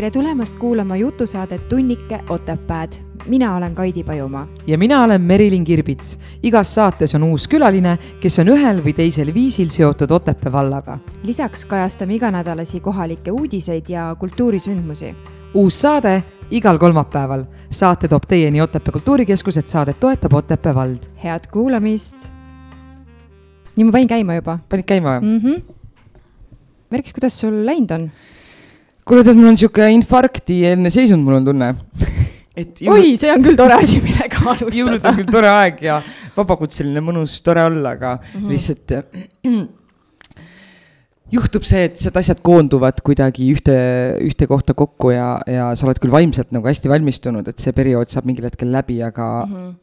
tere tulemast kuulama jutusaadet Tunnike Otepääd. mina olen Kaidi Pajumaa. ja mina olen Merilin Kirbits. igas saates on uus külaline, kes on ühel või teisel viisil seotud Otepää vallaga. lisaks kajastame iganädalasi kohalikke uudiseid ja kultuurisündmusi. uus saade igal kolmapäeval. saate toob teieni Otepää Kultuurikeskus, et saadet toetab Otepää vald. head kuulamist. nii, ma panin käima juba. panid käima või mm? -hmm. Merkis, kuidas sul läinud on? Kuule, tead, mul on sihuke infarktieelne seisund, mul on tunne et jõulud... oi, see on küll tore asi, millega alustada. jõulud on küll tore aeg ja vabakutseline mõnus, tore olla, aga mm -hmm. lihtsalt juhtub see, et lihtsalt asjad koonduvad kuidagi ühte, ühte kohta kokku ja, ja sa oled küll vaimselt nagu hästi valmistunud, et see periood saab mingil hetkel läbi, aga mm, -hmm.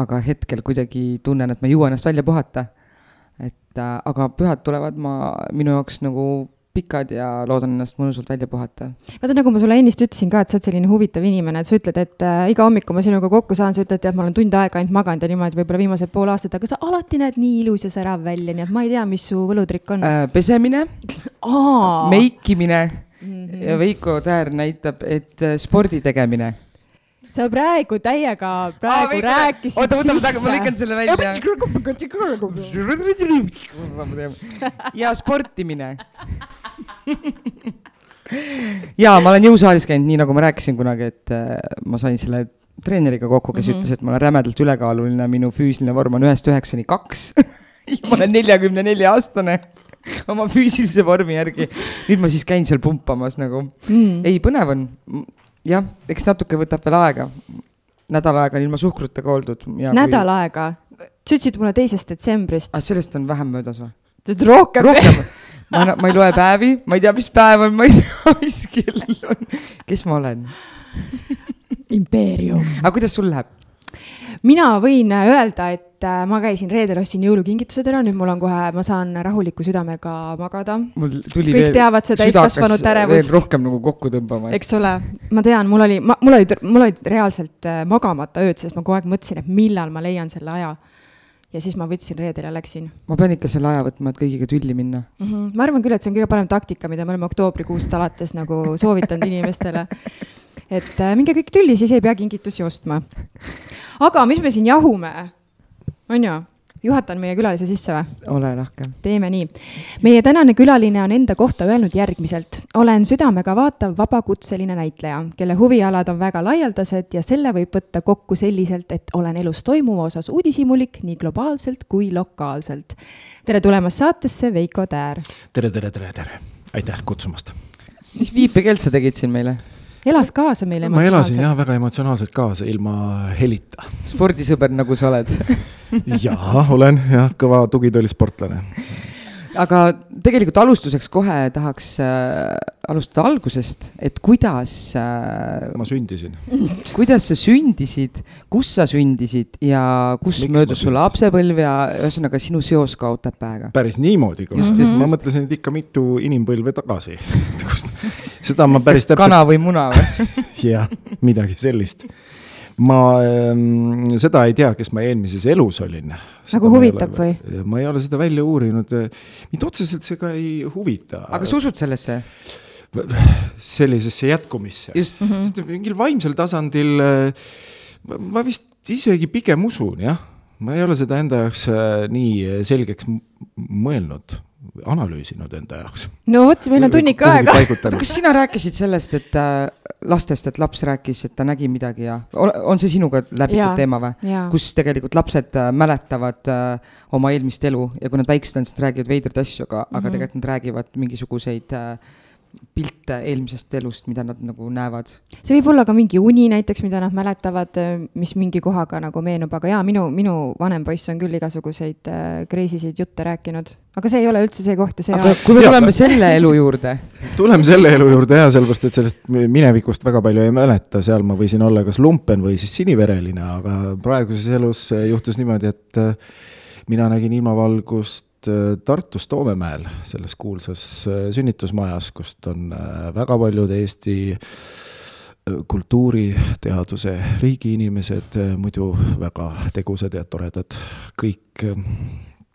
aga hetkel kuidagi tunnen, et ma ei jõua ennast välja puhata. et äh, aga pühad tulevad ma, minu jaoks nagu pikad ja loodan ennast mõnusalt välja puhata. vaata, nagu ma sulle ennist ütlesin ka, et sa oled selline huvitav inimene, et sa ütled, et äh, iga hommik, kui ma sinuga kokku saan, sa ütled, et ma olen tund aega ainult maganud ja niimoodi võib-olla viimased pool aastat, aga sa alati näed nii ilus ja särav välja, nii et ma ei tea, mis su võlutrikk on äh,. pesemine meikimine mm -hmm. ja Veiko Täär näitab, et äh, spordi tegemine sa praegu täiega praegu Aa, rääkisid oota, oota, oota, ma lõikan selle välja. ja sportimine ja ma olen jõusaalis käinud, nii nagu ma rääkisin kunagi, et äh, ma sain selle treeneriga kokku, kes mm -hmm. ütles, et ma olen rämedalt ülekaaluline, minu füüsiline vorm on ühest üheksani kaks ma olen neljakümne nelja aastane oma füüsilise vormi järgi. nüüd ma siis käin seal pumpamas nagu mm.. ei, põnev on. jah, eks natuke võtab veel aega. nädal aega on ilma suhkrutega oldud. nädal kui... aega? sa ütlesid mulle teisest detsembrist. ah, sellest on vähem möödas või? rohkem. rohkem ma, ma ei loe päevi, ma ei tea, mis päev on, ma ei tea, mis kell on. kes ma olen? impeerium. aga kuidas sul läheb? mina võin öelda, et äh, ma käisin reedel, ostsin jõulukingitused ära, nüüd mul on kohe, ma saan rahuliku südamega magada. kõik veel, teavad seda täiskasvanute ärevust. rohkem nagu kokku tõmbama. eks ole, ma tean, mul oli, mul olid, mul olid reaalselt äh, magamata ööd, sest ma kogu aeg mõtlesin, et millal ma leian selle aja ja siis ma võtsin reedel ja läksin. ma pean ikka selle aja võtma, et kõigiga tülli minna mm. -hmm. ma arvan küll, et see on kõige parem taktika, mida me oleme oktoobrikuust alates nagu soovitanud inimestele. et äh, minge kõik tülli, siis ei pea kingitusi ostma. aga mis me siin jahume, on ju? juhatan meie külalise sisse või? ole lahke. teeme nii. meie tänane külaline on enda kohta öelnud järgmiselt. Olen südamega vaatav vabakutseline näitleja, kelle huvialad on väga laialdased ja selle võib võtta kokku selliselt, et olen elus toimuva osas uudishimulik nii globaalselt kui lokaalselt. tere tulemast saatesse, Veiko Täär. tere, tere, tere, tere. aitäh kutsumast. mis viipekeelt sa tegid siin meile? elas kaasa meile ma elasin jah, väga emotsionaalselt kaasa, ilma helita. spordisõber, nagu sa oled jaa, olen jah, kõva tugitoolisportlane. Aga tegelikult alustuseks kohe tahaks äh, alustada algusest, et kuidas äh,. ma sündisin kuidas sa sündisid, kus sa sündisid ja kus Miks möödus su lapsepõlv ja ühesõnaga sinu seos ka Otepääga? päris niimoodi, ma mõtlesin, et ikka mitu inimpõlve tagasi seda ma päris täpselt. kana või muna või jah, midagi sellist ma ähm, seda ei tea, kes ma eelmises elus olin. nagu huvitab või? ma ei ole seda välja uurinud. mind otseselt see ka ei huvita. aga sa usud sellesse? sellisesse jätkumisse. just mm. -hmm. mingil vaimsel tasandil ma vist isegi pigem usun, jah. ma ei ole seda enda jaoks äh, nii selgeks mõelnud analüüsinud enda jaoks. no vot, meil on tunnik aega. kas sina rääkisid sellest, et äh, lastest, et laps rääkis, et ta nägi midagi ja on see sinuga läbitud teema või? kus tegelikult lapsed äh, mäletavad äh, oma eelmist elu ja kui nad väiksed on, siis nad räägivad veidraid asju, aga mm, -hmm. aga mhm. tegelikult nad räägivad mingisuguseid äh, pilte eelmisest elust, mida nad nagu näevad. see võib olla ka mingi uni näiteks, mida nad mäletavad, mis mingi kohaga nagu meenub, aga jaa, minu, minu vanem poiss on küll igasuguseid äh, crazy sid jutte rääkinud. aga see ei ole üldse see koht ja see. aga kui me tuleme selle elu juurde tuleme selle elu juurde jaa, sellepärast et sellest minevikust väga palju ei mäleta, seal ma võisin olla kas lumpen või siis sinivereline, aga praeguses elus juhtus niimoodi, et äh, mina nägin ilmavalgust Äh, Tartus Toomemäel, selles kuulsas äh, sünnitusmajas, kust on äh, väga paljud Eesti kultuuri, teaduse, riigiinimesed, muidu väga tegusad ja toredad, kõik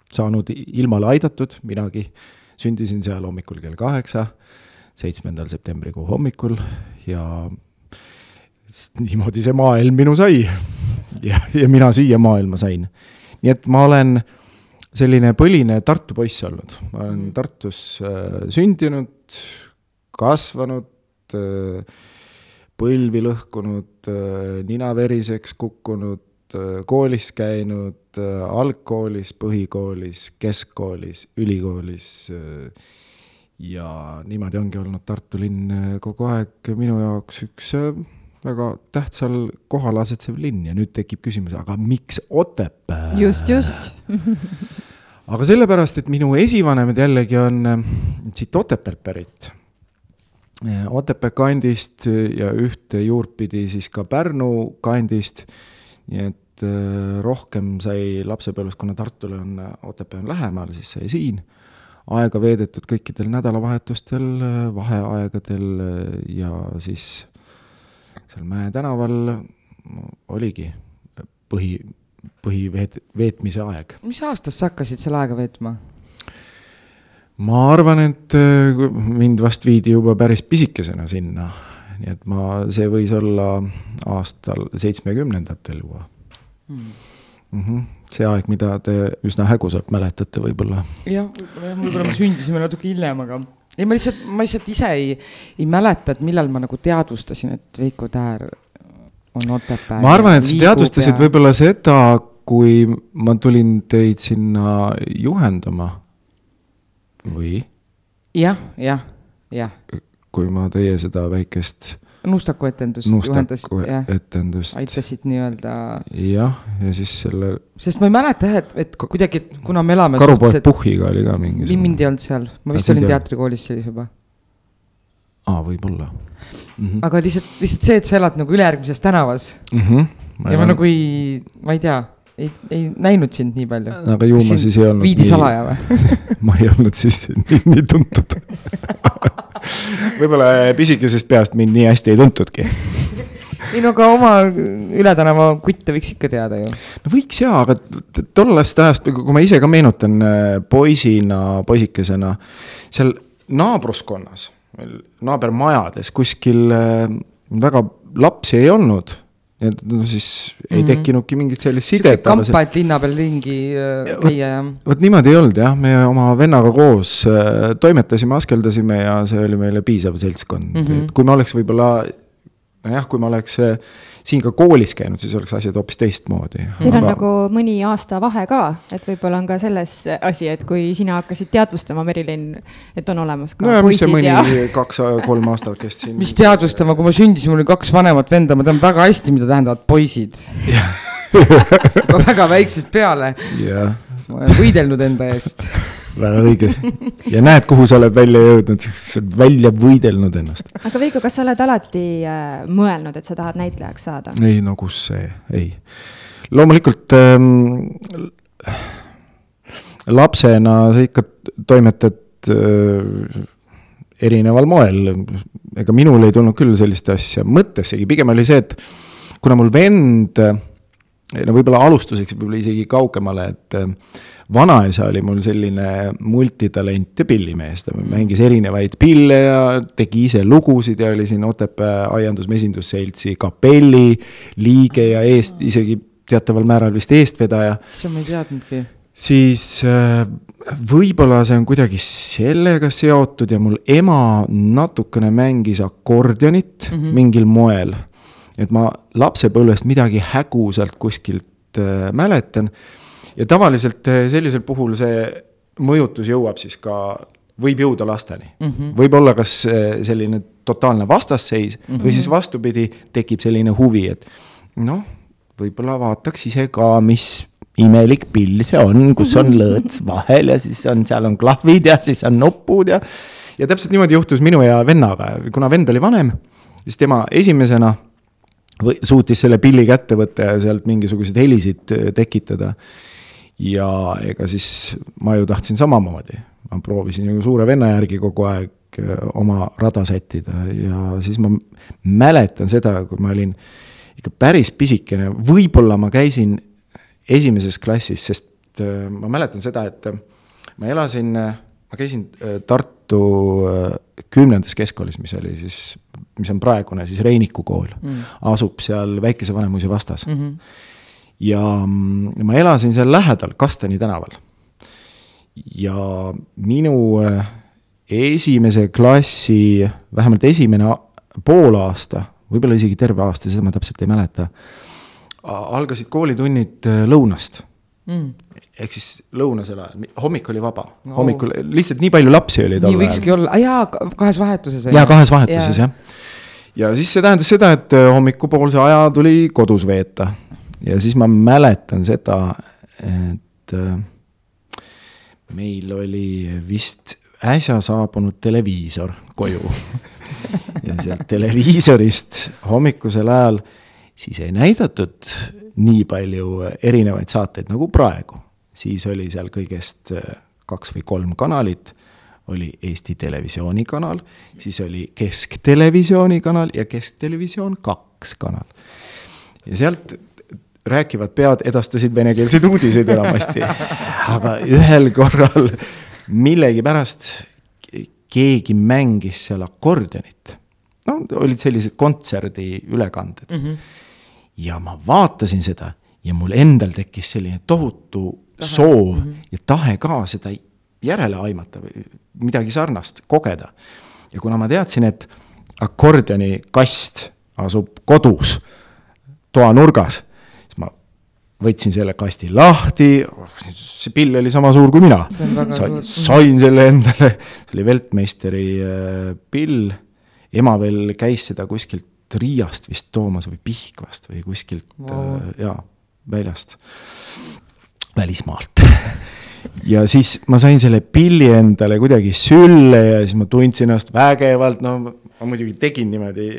saanud ilmale aidatud, minagi sündisin seal hommikul kell kaheksa seitsmendal septembrikuu hommikul ja niimoodi see maailm minu sai. ja, ja mina siia maailma sain. nii et ma olen selline põline Tartu poiss olnud, ma olen Tartus äh, sündinud, kasvanud äh,, põlvi lõhkunud äh,, nina veriseks kukkunud koolis käinud algkoolis, põhikoolis, keskkoolis, ülikoolis ja niimoodi ongi olnud Tartu linn kogu aeg. Minu jaoks üks väga tähtsal kohal asetsev linn ja nüüd tekib küsimus, aga miks Otepää? just, just aga sellepärast, et minu esivanemad jällegi on äh, siit Otepäält pärit. Otepää kandist ja ühte juurpidi siis ka Pärnu kandist. nii et äh, rohkem sai lapsepõlves, kuna Tartule on Otepää on lähemal, siis sai siin aega veedetud kõikidel nädalavahetustel, vaheaegadel ja siis seal Mäe tänaval oligi põhi, põhiveet-, veetmise aeg. mis aastast sa hakkasid seal aega veetma? ma arvan, et äh, mind vast viidi juba päris pisikesena sinna, nii et ma, see võis olla aastal seitsmekümnendatel juba Hmm. Mm. -hmm. see aeg, mida te üsna hägusalt mäletate võib-olla. jah, võib-olla jah, võib-olla me sündisime natuke hiljem, aga ei, ma lihtsalt, ma lihtsalt ise ei, ei mäleta, et millal ma nagu teadvustasin, et Veiko Täär on Otepää. ma arvan, et sa teadvustasid ja... võib-olla seda, kui ma tulin teid sinna juhendama või jah, jah, jah. kui ma teie seda väikest Nustaku etendust juhendasid, jah. etendust. aitasid nii-öelda. jah, ja siis selle. sest ma ei mäleta jah, et, et kuidagi, et kuna me elame. karupoeg Puhhiga oli ka mingi. mind ei olnud seal, ma vist olin teatrikoolis siis juba. aa, võib-olla mm. -hmm. aga lihtsalt, lihtsalt see, et sa elad nagu ülejärgmises tänavas mm. -hmm. Ma ja ma nagu ei, ma ei tea, ei, ei näinud sind nii palju. aga ju ma siis ei olnud. viidi nii... salaja või ma ei olnud siis nii, nii tuntud võib-olla pisikesest peast mind nii hästi ei tuntudki. ei no aga oma Üle tänava kutte võiks ikka teada ju. no võiks jaa, aga tollest ajast, kui ma ise ka meenutan poisina, poisikesena, seal naabruskonnas, naabermajades kuskil väga lapsi ei olnud ja no siis ei mm -hmm. tekkinudki mingit sellist sidet. kampa, et linna peal ringi käia ja. vot niimoodi ei olnud jah, me oma vennaga koos äh, toimetasime, askeldasime ja see oli meile piisav seltskond mm, -hmm. et kui me oleks võib-olla. Nojah, kui ma oleks äh, siin ka koolis käinud, siis oleks asjad hoopis teistmoodi. Teil on aga... nagu mõni aasta vahe ka, et võib-olla on ka selles asi, et kui sina hakkasid teadvustama, Merilin, et on olemas ka no, poisid ja. kaks-kolm aastat kestsin. mis teadvustama, kui ma sündisin, mul oli kaks vanemat venda, ma tean väga hästi, mida tähendavad poisid väga väiksest peale yeah.. ma olen võidelnud enda eest väga õige ja näed, kuhu sa oled välja jõudnud, sa oled välja võidelnud ennast. aga Veiko, kas sa oled alati äh, mõelnud, et sa tahad näitlejaks saada? ei, no kus see, ei. loomulikult ähm, lapsena sa ikka toimetad äh, erineval moel. ega minul ei tulnud küll sellist asja mõttessegi, pigem oli see, et kuna mul vend, no võib-olla alustuseks võib-olla isegi kaugemale, et äh, vanaisa oli mul selline multitalent ja pillimees, ta mängis erinevaid pille ja tegi ise lugusid ja oli siin Otepää Aiandus-Mesindusseltsi kapelli liige ja eest, isegi teataval määral vist eestvedaja. issand, ma ei teadnudki. siis äh, võib-olla see on kuidagi sellega seotud ja mul ema natukene mängis akordionit mm -hmm. mingil moel. et ma lapsepõlvest midagi hägusalt kuskilt äh, mäletan ja tavaliselt sellisel puhul see mõjutus jõuab siis ka, võib jõuda lasteni mm. -hmm. võib olla kas selline totaalne vastasseis mm -hmm. või siis vastupidi, tekib selline huvi, et noh, võib-olla vaataks ise ka, mis imelik pill see on, kus on lõõts vahel ja siis on, seal on klahvid ja siis on nupud ja. ja täpselt niimoodi juhtus minu ja vennaga, kuna vend oli vanem, siis tema esimesena või suutis selle pilli kätte võtta ja sealt mingisuguseid helisid tekitada. Ja ega siis ma ju tahtsin samamoodi, ma proovisin ju suure venna järgi kogu aeg oma rada sättida ja siis ma mäletan seda, kui ma olin ikka päris pisikene, võib-olla ma käisin esimeses klassis, sest ma mäletan seda, et ma elasin ma käisin äh, Tartu äh, kümnendas keskkoolis, mis oli siis, mis on praegune siis Reiniku kool mm., asub seal Väikese Vanemuise vastas mm. -hmm. ja ma elasin seal lähedal, Kasteni tänaval. ja minu äh, esimese klassi, vähemalt esimene poolaasta, võib-olla isegi terve aasta, seda ma täpselt ei mäleta, algasid koolitunnid lõunast mm ehk siis lõunasel ajal, hommik oli vaba no., hommikul lihtsalt nii palju lapsi oli tol ajal. nii võikski olla, jaa, kahes vahetuses. jaa, kahes vahetuses jah ja. siis see tähendas seda, et äh, hommikupoolse aja tuli kodus veeta. ja siis ma mäletan seda, et äh, meil oli vist äsja saabunud televiisor koju ja sealt televiisorist hommikusel ajal siis ei näidatud nii palju erinevaid saateid nagu praegu siis oli seal kõigest äh, kaks või kolm kanalit, oli Eesti Televisiooni kanal, siis oli Kesktelevisiooni kanal ja Kesktelevisioon kaks kanal. ja sealt rääkivad pead edastasid venekeelseid uudiseid enamasti, aga ühel korral millegipärast keegi mängis seal akordionit. no olid sellised kontserdiülekanded mm. -hmm. ja ma vaatasin seda ja mul endal tekkis selline tohutu soov mm -hmm. ja tahe ka seda järele aimata või midagi sarnast kogeda. ja kuna ma teadsin, et akordioni kast asub kodus toanurgas, siis ma võtsin selle kasti lahti, see pill oli sama suur kui mina. sain, sain selle endale, see oli Weltmeisteri äh, pill, ema veel käis seda kuskilt Riiast vist toomas või Pihkvast või kuskilt wow. äh, jaa, väljast välismaalt ja siis ma sain selle pilli endale kuidagi sülle ja siis ma tundsin ennast vägevalt, no ma muidugi tegin niimoodi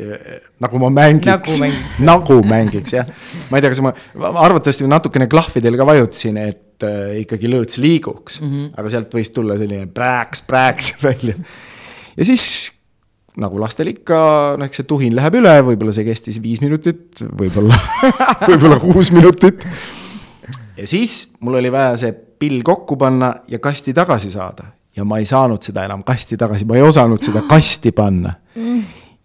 nagu ma mängiks, nagu mängiks, nagu mängiks jah. ma ei tea, kas ma, arvatavasti natukene klahvidel ka vajutasin, et äh, ikkagi lõõts liiguks mm, -hmm. aga sealt võis tulla selline prääks, prääks välja. ja siis nagu lastel ikka, noh, eks see tuhin läheb üle, võib-olla see kestis viis minutit, võib-olla võib-olla kuus minutit ja siis mul oli vaja see pill kokku panna ja kasti tagasi saada. ja ma ei saanud seda enam kasti tagasi, ma ei osanud seda kasti panna.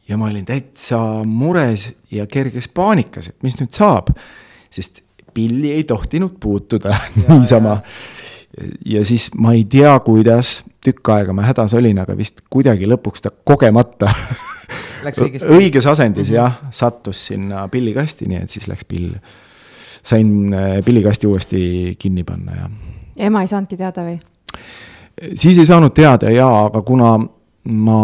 ja ma olin täitsa mures ja kerges paanikas, et mis nüüd saab. sest pilli ei tohtinud puutuda niisama. ja siis ma ei tea, kuidas, tükk aega ma hädas olin, aga vist kuidagi lõpuks ta kogemata õiges asendis mm -hmm. jah, sattus sinna pillikasti, nii et siis läks pill sain äh, pillikasti uuesti kinni panna ja. Ema ei saanudki teada või? siis ei saanud teada jaa, aga kuna ma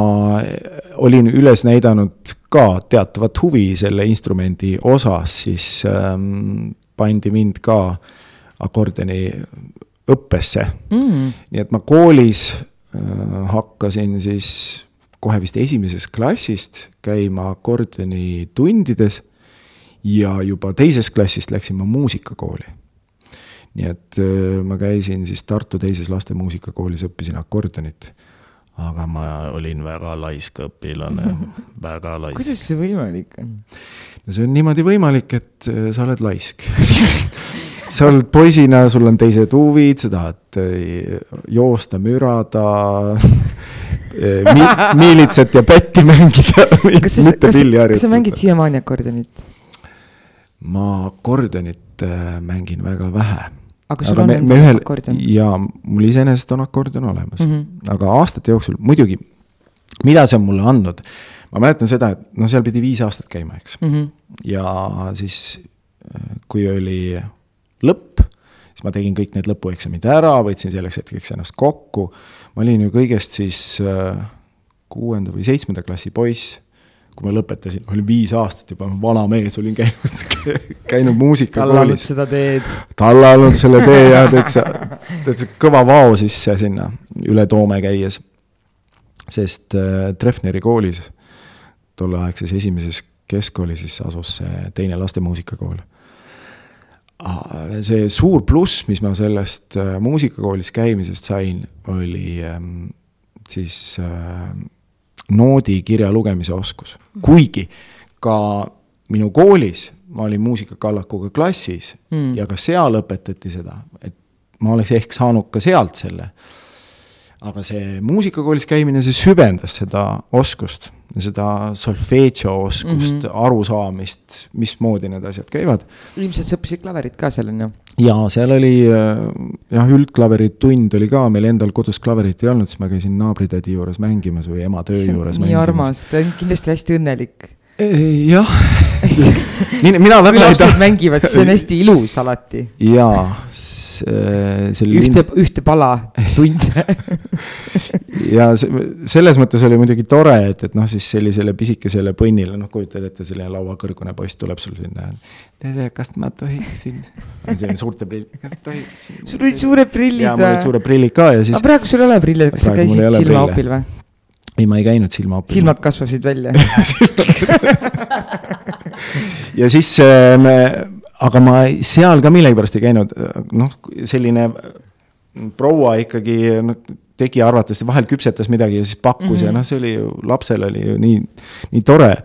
olin üles näidanud ka teatavat huvi selle instrumendi osas, siis ähm, pandi mind ka akordioni õppesse mm.. nii et ma koolis äh, hakkasin siis kohe vist esimesest klassist käima akordioni tundides ja juba teisest klassist läksin ma muusikakooli. Nii et äh, ma käisin siis Tartu teises laste muusikakoolis, õppisin akordionit. aga ma olin väga laisk õpilane väga laisk. kuidas see võimalik on? no see on niimoodi võimalik, et äh, sa oled laisk sa oled poisina, sul on teised huvid, sa tahad äh, joosta, mürada mi, miilitsat ja pätti mängida, mitte pilli harjutada. kas sa mängid siiamaani akordionit? ma akordionit mängin väga vähe. Aga sul aga on me, me ühel, akordion? jaa, mul iseenesest on akordion olemas mm, -hmm. aga aastate jooksul muidugi, mida see on mulle andnud, ma mäletan seda, et noh, seal pidi viis aastat käima, eks mm. -hmm. ja siis, äh, kui oli lõpp, siis ma tegin kõik need lõpueksamid ära, võtsin selleks hetkeks ennast kokku. ma olin ju kõigest siis äh, kuuenda või seitsmenda klassi poiss kui ma lõpetasin, olin viis aastat juba vana mees, olin käinud, käinud muusikakoolis. tallanud seda teed. tallanud selle tee ja täitsa, täitsa kõva vao sisse sinna üle Toome käies. sest äh, Treffneri koolis, tolleaegses esimeses keskkoolis siis asus see teine laste muusikakool see suur pluss, mis ma sellest äh, muusikakoolis käimisest sain, oli ähm, siis äh, noodi kirja lugemise oskus. kuigi ka minu koolis ma olin muusikakallakuga klassis mm. ja ka seal õpetati seda, et ma oleks ehk saanud ka sealt selle. Aga see muusikakoolis käimine, see süvendas seda oskust, seda solfeegio oskust mm, -hmm. arusaamist, mismoodi need asjad käivad. ilmselt sa õppisid klaverit ka seal, on ju? jaa, seal oli jah, üldklaveri tund oli ka, meil endal kodus klaverit ei olnud, siis ma käisin naabritädi juures mängimas või ema töö juures nii armas, ta on kindlasti hästi õnnelik jah mina väga ei taha. mängivad, see on hästi ilus alati. jaa, see oli. ühte, ühte pala tunde ja see, selles mõttes oli muidugi tore, et, et noh, siis sellisele pisikesele põnnile, noh, kujutad ette, selline lauakõrgune poiss tuleb sul sinna. tere, kas ma tohiksin? selline suurte prillidega, sul olid suured prillid või? jaa, mul olid suured prillid ka ja siis. aga praegu sul ei ole prille, kas sa käisid silmaopil või? ei, ma ei käinud silmaopil. silmad kasvasid välja ja siis äh, me, aga ma seal ka millegipärast ei käinud, noh, selline proua ikkagi noh, tegi arvates, vahel küpsetas midagi ja siis pakkus mm -hmm. ja noh, see oli ju, lapsel oli ju nii, nii tore.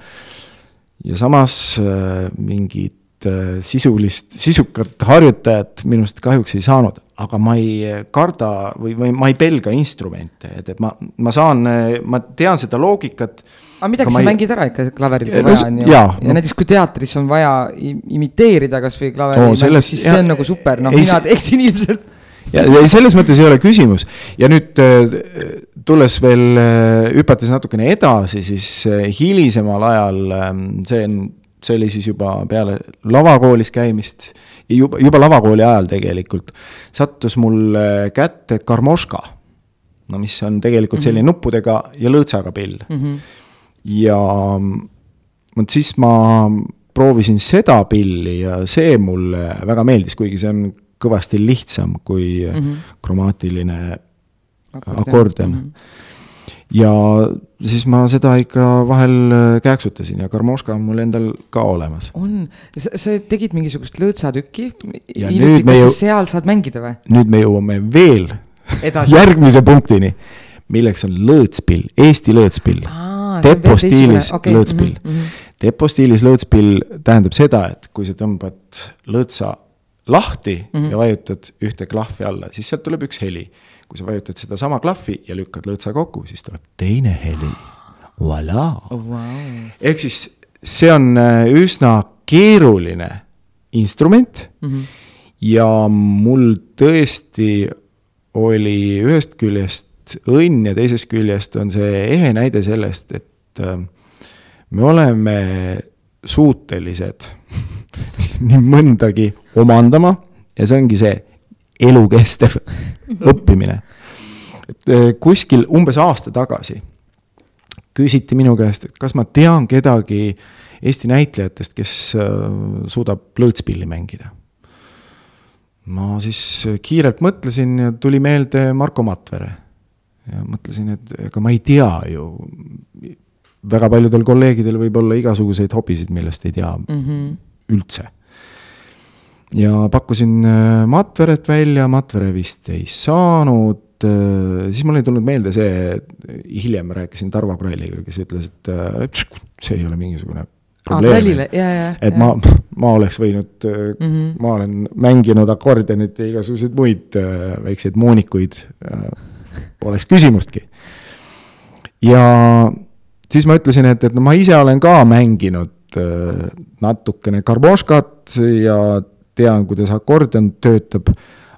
ja samas äh, mingit äh, sisulist, sisukat harjutajat minust kahjuks ei saanud, aga ma ei karda või, või ma ei pelga instrumente, et, et ma, ma saan, ma tean seda loogikat. Aga midagi sa ei... mängid ära ikka klaveril, kui vaja on ju. ja, ja no. näiteks kui teatris on vaja imiteerida kasvõi klaveril oh,, siis see on nagu super, noh, mina teeksin ilmselt ja, ja selles mõttes ei ole küsimus ja nüüd äh, tulles veel, äh, hüpates natukene edasi, siis äh, hilisemal ajal ähm, see on, see oli siis juba peale lavakoolis käimist juba, juba lavakooli ajal tegelikult sattus mulle kätte Karmoška. no mis on tegelikult selline mm -hmm. nuppudega ja lõõtsaga pill mm. -hmm. Ja vot siis ma proovisin seda pilli ja see mulle väga meeldis, kuigi see on kõvasti lihtsam kui mm -hmm. kromaatiline akordion mm. -hmm ja siis ma seda ikka vahel äh, kääksutasin ja Karmoška on mul endal ka olemas. on, sa tegid mingisugust lõõtsatükki jõu... seal saad mängida või? nüüd me jõuame veel järgmise punktini, milleks on lõõtspill, Eesti lõõtspill. Depo stiilis okay. lõõtspill mm. -hmm. Depo stiilis lõõtspill tähendab seda, et kui sa tõmbad lõõtsa lahti mm -hmm. ja vajutad ühte klahvi alla, siis sealt tuleb üks heli kui sa vajutad sedasama klahvi ja lükkad lõõtsa kokku, siis tuleb teine heli. Voilà oh,. Wow. ehk siis see on äh, üsna keeruline instrument mm. -hmm. ja mul tõesti oli ühest küljest õnn ja teisest küljest on see ehe näide sellest, et äh, me oleme suutelised nii mõndagi omandama ja see ongi see elukestev õppimine. et eh, kuskil umbes aasta tagasi küsiti minu käest, et kas ma tean kedagi Eesti näitlejatest, kes eh, suudab lõõtspilli mängida. ma siis kiirelt mõtlesin ja tuli meelde Marko Matvere. Ja mõtlesin, et ega ma ei tea ju, väga paljudel kolleegidel võib olla igasuguseid hobisid, millest ei tea mm -hmm. üldse ja pakkusin äh, Matveret välja, Matvere vist ei saanud, äh, siis mul ei tulnud meelde see, hiljem rääkisin Tarvo Kralliga, kes ütles, et äh, see ei ole mingisugune probleem. et ja. ma, ma oleks võinud mm, -hmm. ma olen mänginud akordionit ja igasuguseid muid väikseid moonikuid, poleks küsimustki. ja siis ma ütlesin, et, et no ma ise olen ka mänginud natukene karboškat ja tean, kuidas akordion töötab,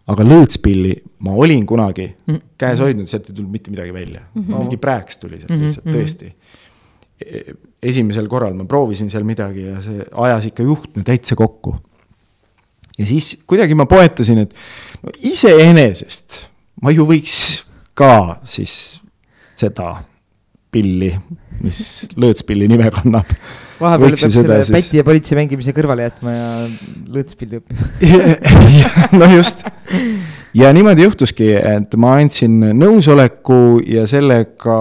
aga lõõtspilli ma olin kunagi mm -hmm. käes hoidnud, sealt ei tulnud mitte midagi välja mm. -hmm. mingi prääks tuli sealt lihtsalt mm -hmm. tõesti. E-, esimesel korral ma proovisin seal midagi ja see ajas ikka juhtme täitsa kokku. ja siis kuidagi ma poetasin, et no iseenesest ma ju võiks ka siis seda pilli, mis lõõtspilli nime kannab vahepeal peab selle siis... päti ja politsei mängimise kõrvale jätma ja lõõtspilli õppima no just. ja niimoodi juhtuski, et ma andsin nõusoleku ja sellega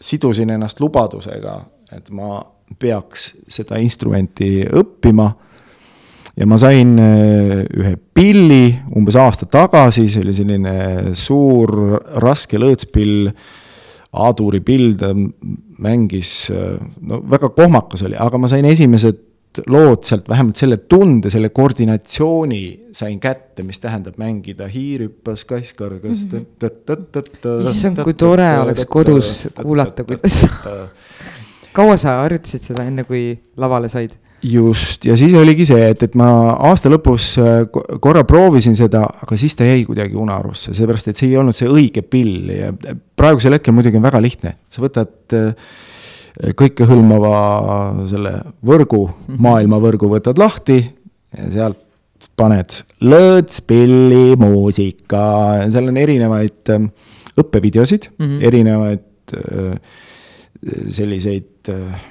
sidusin ennast lubadusega, et ma peaks seda instrumenti õppima. Ja ma sain äh, ühe pilli umbes aasta tagasi, see oli selline suur raske lõõtspill A-tuuri pild mängis, no väga kohmakas oli, aga ma sain esimesed lood sealt, vähemalt selle tunde, selle koordinatsiooni sain kätte, mis tähendab mängida hiir hüppas, kass kargas mm. -hmm. issand, kui tore oleks kodus kuulata, kuidas kaua sa harjutasid seda, enne kui lavale said? Just, ja siis oligi see, et, et ma aasta lõpus äh, korra proovisin seda, aga siis ta jäi kuidagi unarusse, seepärast et see ei olnud see õige pill ja praegusel hetkel muidugi on väga lihtne, sa võtad äh, kõikehõlmava selle võrgu, mhm. maailmavõrgu võtad lahti ja sealt paned lõõtspilli muusika, seal on erinevaid ähm, õppevideosid mm, -hmm. erinevaid äh, selliseid äh,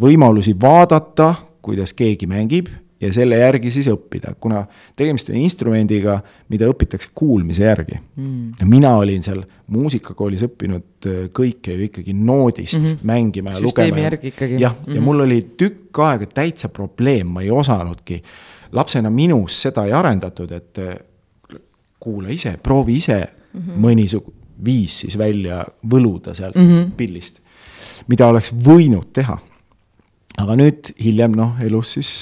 võimalusi vaadata, kuidas keegi mängib ja selle järgi siis õppida, kuna tegemist on instrumendiga, mida õpitakse kuulmise järgi mm.. mina olin seal muusikakoolis õppinud äh, kõike ju ikkagi noodist mm -hmm. mängima ja Süsteemi lugema. jah, ja mul oli tükk aega täitsa probleem, ma ei osanudki. lapsena minus seda ei arendatud, et äh, kuula ise, proovi ise mm -hmm. mõnisugu-, viis siis välja võluda sealt mm -hmm. pillist, mida oleks võinud teha aga nüüd hiljem noh, elus siis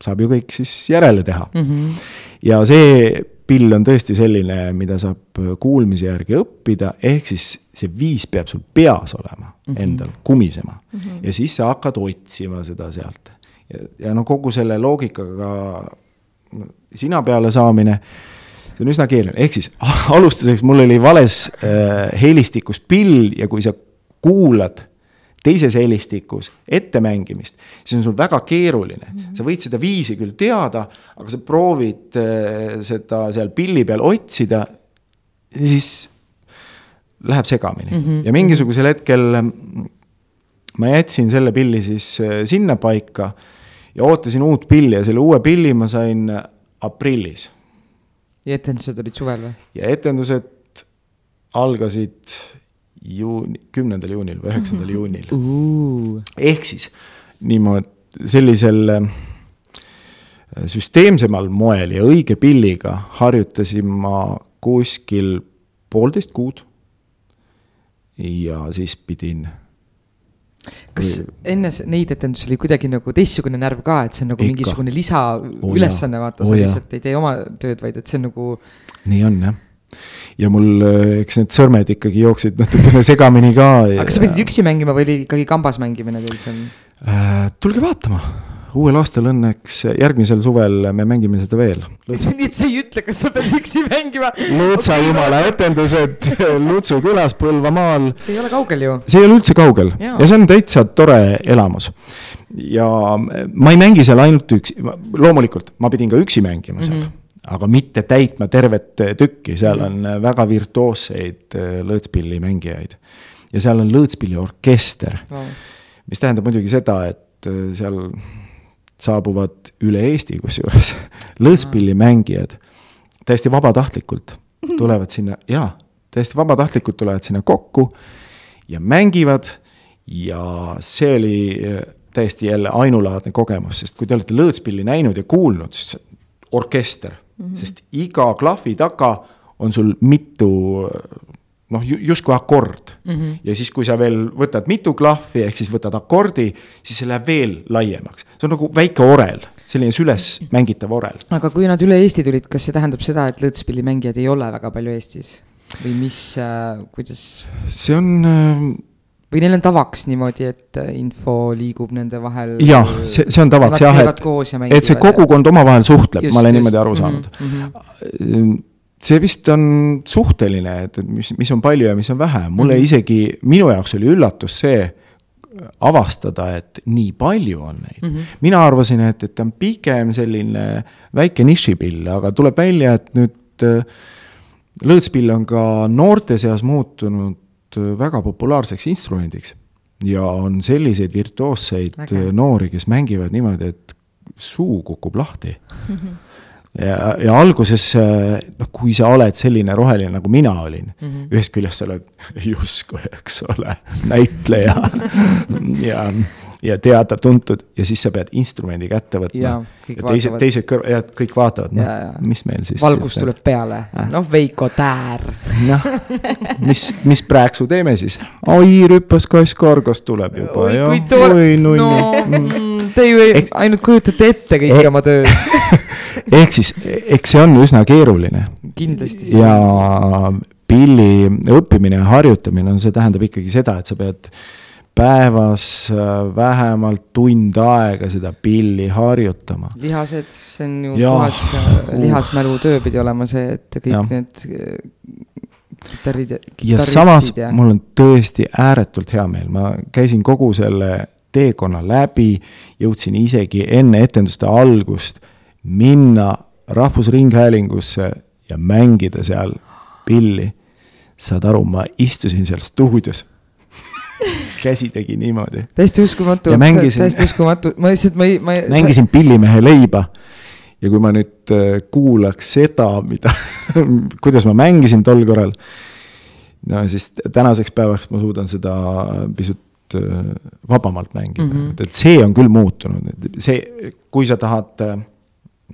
saab ju kõik siis järele teha mm. -hmm. ja see pill on tõesti selline, mida saab kuulmise järgi õppida, ehk siis see viis peab sul peas olema mm -hmm. endal, kumisema mm. -hmm. ja siis sa hakkad otsima seda sealt. ja, ja no kogu selle loogikaga sina peale saamine, see on üsna keeruline, ehk siis alustuseks mul oli vales äh, helistikus pill ja kui sa kuulad teises helistikus ettemängimist, siis on sul väga keeruline mm. -hmm. sa võid seda viisi küll teada, aga sa proovid äh, seda seal pilli peal otsida, siis läheb segamini mm. -hmm. ja mingisugusel hetkel ma jätsin selle pilli siis äh, sinnapaika ja ootasin uut pilli ja selle uue pilli ma sain aprillis. ja etendused olid suvel või? ja etendused algasid juuni, kümnendal juunil või üheksandal mhm. juunil uh.. ehk siis niimoodi, sellisel äh, süsteemsemal moel ja õige pilliga harjutasin ma kuskil poolteist kuud. ja siis pidin kas enne neid etendusi oli kuidagi nagu teistsugune närv ka, et see on nagu Ikka. mingisugune lisaülesanne oh,, vaata, sa oh, lihtsalt ei tee oma tööd, vaid et see on nagu. nii on jah ja mul, eks need sõrmed ikkagi jooksid natukene segamini ka. aga kas sa pidid üksi mängima või oli ikkagi kambas mängimine teil seal äh,? tulge vaatama, uuel aastal õnneks, järgmisel suvel me mängime seda veel. nii et sa ei ütle, kas sa pead üksi mängima? Lõõtsa jumala etendused Lutsu külas Põlvamaal. see ei ole kaugel ju. see ei ole üldse kaugel ja, ja see on täitsa tore elamus. ja ma ei mängi seal ainult üksi, loomulikult ma pidin ka üksi mängima seal mm. -hmm aga mitte täitma tervet tükki, seal on mm. väga virtuoosseid äh, lõõtspillimängijaid. ja seal on lõõtspilliorkester wow., mis tähendab muidugi seda, et äh, seal saabuvad üle Eesti kusjuures lõõtspillimängijad täiesti vabatahtlikult tulevad sinna, jaa, täiesti vabatahtlikult tulevad sinna kokku ja mängivad ja see oli äh, täiesti jälle ainulaadne kogemus, sest kui te olete lõõtspilli näinud ja kuulnud, siis orkester -hmm. sest iga klahvi taga on sul mitu noh, justkui akord mm. -hmm. ja siis, kui sa veel võtad mitu klahvi, ehk siis võtad akordi, siis see läheb veel laiemaks. see on nagu väike orel, selline süles mängitav orel. aga kui nad üle Eesti tulid, kas see tähendab seda, et lõõtspillimängijaid ei ole väga palju Eestis? või mis äh,, kuidas? see on äh, või neil on tavaks niimoodi, et äh, info liigub nende vahel? jah, see, see on tavaks jah, et, et see kogukond omavahel suhtleb, ma olen just. niimoodi aru mhm, saanud mm. -hmm. see vist on suhteline, et mis, mis on palju ja mis on vähe, mulle mm -hmm. isegi, minu jaoks oli üllatus see, avastada, et nii palju on neid mm. -hmm. mina arvasin, et, et ta on pigem selline väike nišipill, aga tuleb välja, et nüüd äh, lõõtspill on ka noorte seas muutunud Äh, väga populaarseks instrumendiks. ja on selliseid virtuoosseid Väga. Äh, noori, kes mängivad niimoodi, et suu kukub lahti ja, ja alguses noh, kui sa oled selline roheline, nagu mina olin mm, -hmm. ühest küljest sa oled justkui, eks ole, näitleja ja ja teada-tuntud ja siis sa pead instrumendi kätte võtma. ja, ja teised, teised kõrval, ja kõik vaatavad, noh, mis meil siis. valgus tuleb peale äh., noh, Veiko Täär. noh, mis, mis prääksu teeme siis? oi, rüpas kass kargas tuleb juba oi, ja oi nunni no, mm.. Te ju ei, ainult kujutate ette kõike oma töös. ehk siis, eks see on üsna keeruline. kindlasti. ja pilli õppimine ja harjutamine on, see tähendab ikkagi seda, et sa pead päevas äh, vähemalt tund aega seda pilli harjutama. lihased, see on ju ja. puhas uh. lihasmälutöö pidi olema see, et kõik ja. need kitarrid ja. ja samas ja... mul on tõesti ääretult hea meel, ma käisin kogu selle teekonna läbi, jõudsin isegi enne etenduste algust minna Rahvusringhäälingusse ja mängida seal pilli. saad aru, ma istusin seal stuudios käsi tegi niimoodi. täiesti uskumatu, täiesti uskumatu, ma lihtsalt, ma ei, ma ei. mängisin pillimehe leiba ja kui ma nüüd äh, kuulaks seda, mida kuidas ma mängisin tol korral. no siis tänaseks päevaks ma suudan seda pisut äh, vabamalt mängida mm, -hmm. et see on küll muutunud, see, kui sa tahad äh,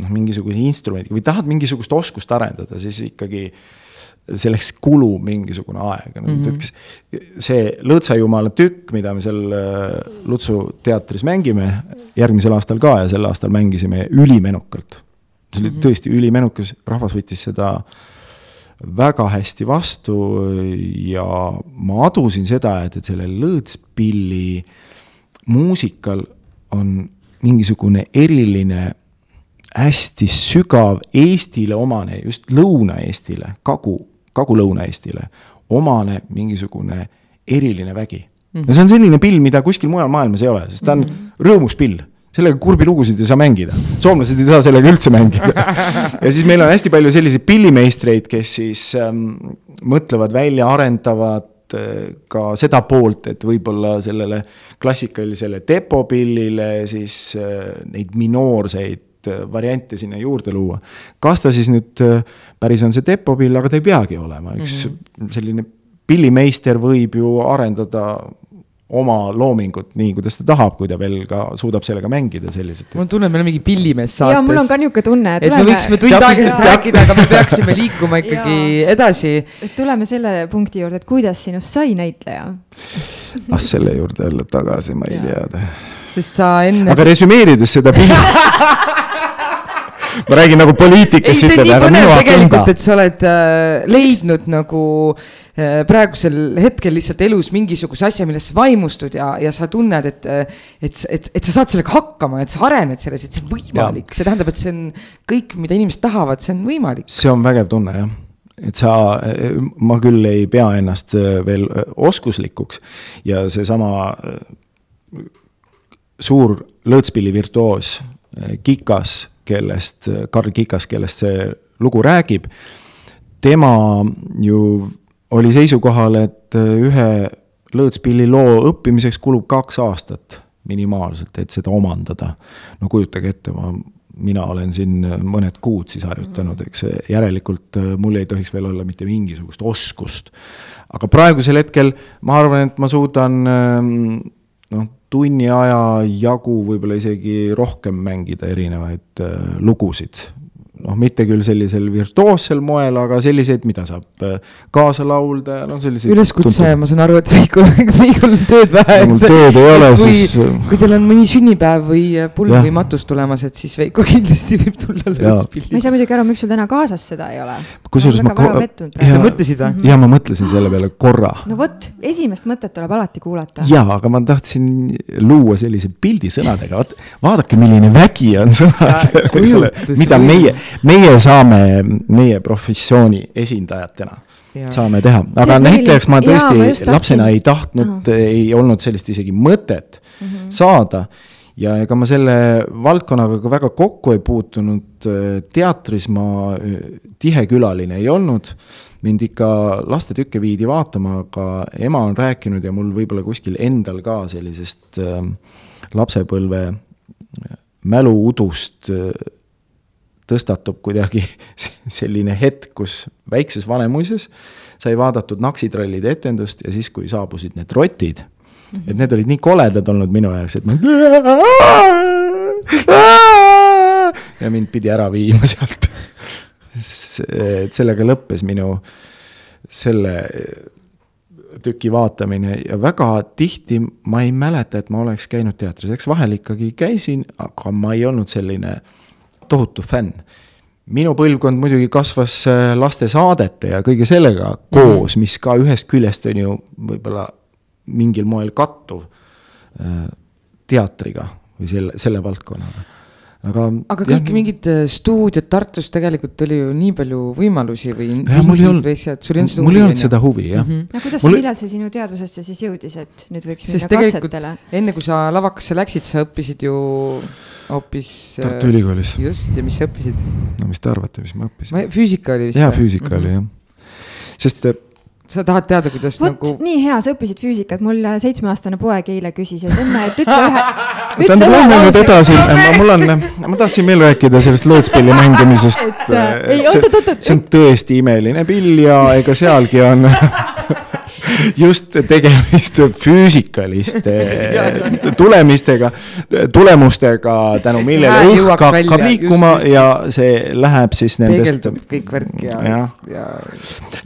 noh, mingisuguse instrumendi või tahad mingisugust oskust arendada, siis ikkagi selleks kulub mingisugune aeg mm. -hmm. näiteks see Lõõtsajumala tükk, mida me seal Lutsu teatris mängime, järgmisel aastal ka ja sel aastal mängisime ülimenukalt. see oli mm -hmm. tõesti ülimenukas, rahvas võttis seda väga hästi vastu ja ma adusin seda, et, et sellel lõõtspilli muusikal on mingisugune eriline hästi sügav Eestile omane, just Lõuna-Eestile, Kagu, Kagu-Lõuna-Eestile omane mingisugune eriline vägi mm. -hmm. no see on selline pill, mida kuskil mujal maailmas ei ole, sest ta on mm -hmm. rõõmus pill sellega kurbi lugusid ei saa mängida, soomlased ei saa sellega üldse mängida ja siis meil on hästi palju selliseid pillimeistreid, kes siis ähm, mõtlevad välja, arendavad äh, ka seda poolt, et võib-olla sellele klassikalisele depopillile siis äh, neid minoorseid Äh, variante sinna juurde luua. kas ta siis nüüd äh, päris on see depopill, aga ta ei peagi olema, üks mm -hmm. selline pillimeister võib ju arendada oma loomingut nii, kuidas ta tahab, kui ta veel ka suudab sellega mängida selliselt. mul on tunne, et meil on mingi pillimees saates. ja mul on ka niisugune tunne. et me võiksime tund aega sellest rääkida, aga me peaksime liikuma ikkagi edasi. et tuleme selle punkti juurde, et kuidas sinust sai näitleja ah, selle juurde jälle tagasi, ma ei tea. sest sa enne. aga resümeerides seda pilli ma räägin nagu poliitikast. ei, see on nii põnev tegelikult, et sa oled äh, leidnud nagu äh, praegusel hetkel lihtsalt elus mingisuguse asja, millest sa vaimustud ja, ja sa tunned, et, äh, et, et, et sa saad sellega hakkama, et sa arened selles, et see on võimalik, see tähendab, et see on kõik, mida inimesed tahavad, see on võimalik. see on vägev tunne jah et sa, ma küll ei pea ennast äh, veel äh, oskuslikuks ja seesama suur lõõtspilli virtuoos Kikas kellest, Karl Kikas, kellest see lugu räägib, tema ju oli seisukohal, et ühe lõõtspilli loo õppimiseks kulub kaks aastat minimaalselt, et seda omandada. no kujutage ette, ma, mina olen siin mõned kuud siis harjutanud, eks järelikult mul ei tohiks veel olla mitte mingisugust oskust. aga praegusel hetkel ma arvan, et ma suudan noh, tunni aja jagu, võib-olla isegi rohkem mängida erinevaid äh, lugusid noh, mitte küll sellisel virtuoossel moel, aga selliseid, mida saab äh, kaasa laulda ja noh, selliseid. üleskutse, ma saan aru, et Veikol, Veikol on tööd vähe. mul tööd ei ole, siis. Kui teil on mõni sünnipäev või äh, pulm või matus tulemas, et siis Veiko kindlasti võib tulla lõõtspilli. ma ei saa muidugi aru, miks sul täna kaasas seda ei ole. kusjuures ma. sa mõtlesid või? ja ma mõtlesin selle peale korra. no vot, esimest mõtet tuleb alati kuulata. ja, aga ma tahtsin luua sellise pildi sõnadega, vot vaadake, milline vägi on ole, mida meie meie saame, meie professiooni esindajatena ja. saame teha, aga näitlejaks ma tõesti jaa, ma lapsena ei tahtnud ei olnud sellist isegi mõtet mhm. -huh. saada. ja ega ma selle valdkonnaga ka väga kokku ei puutunud, teatris ma tihe külaline ei olnud. mind ikka lastetükke viidi vaatama, aga ema on rääkinud ja mul võib-olla kuskil endal ka sellisest äh, lapsepõlve mäluudust äh, tõstatub kuidagi selline hetk, kus väikses Vanemuises sai vaadatud Naksitrallide etendust ja siis, kui saabusid need rotid mm, -hmm. et need olid nii koledad olnud minu jaoks, et ma. ja mind pidi ära viima sealt. et sellega lõppes minu selle tüki vaatamine ja väga tihti ma ei mäleta, et ma oleks käinud teatris, eks vahel ikkagi käisin, aga ma ei olnud selline tohutu fänn. minu põlvkond muidugi kasvas äh, lastesaadete ja kõige sellega koos, mis ka ühest küljest on ju võib-olla mingil moel kattuv äh, teatriga või selle, selle valdkonnaga aga. aga kõik jah, mingid äh, stuudiod Tartus tegelikult oli ju nii palju võimalusi või. mul ei olnud, mul ei olnud seda huvi jah mm. -hmm. no kuidas mul... millal see sinu teadvusesse siis jõudis, et nüüd võiks minna katsetele? enne kui sa lavakasse läksid, sa õppisid ju hoopis. Tartu Ülikoolis. just, ja mis sa õppisid? no mis te arvate, mis ma õppisin? füüsika oli vist. jaa, füüsika mm -hmm. oli jah. sest sa tahad teada, kuidas Võt, nagu. nii hea, sa õppisid füüsikat, mul seitsmeaastane poeg eile küsis, et emme, et ütle ühe. tähendab, lähme nüüd edasi, mul on, ma tahtsin veel rääkida sellest lõõtspilli mängimisest. Äh, see, see on tõesti imeline pill ja ega sealgi on just tegemist füüsikaliste tulemistega, tulemustega, tänu millele õhk hakkab liikuma just, just, ja see läheb siis nendest. kõik värk ja, ja, ja.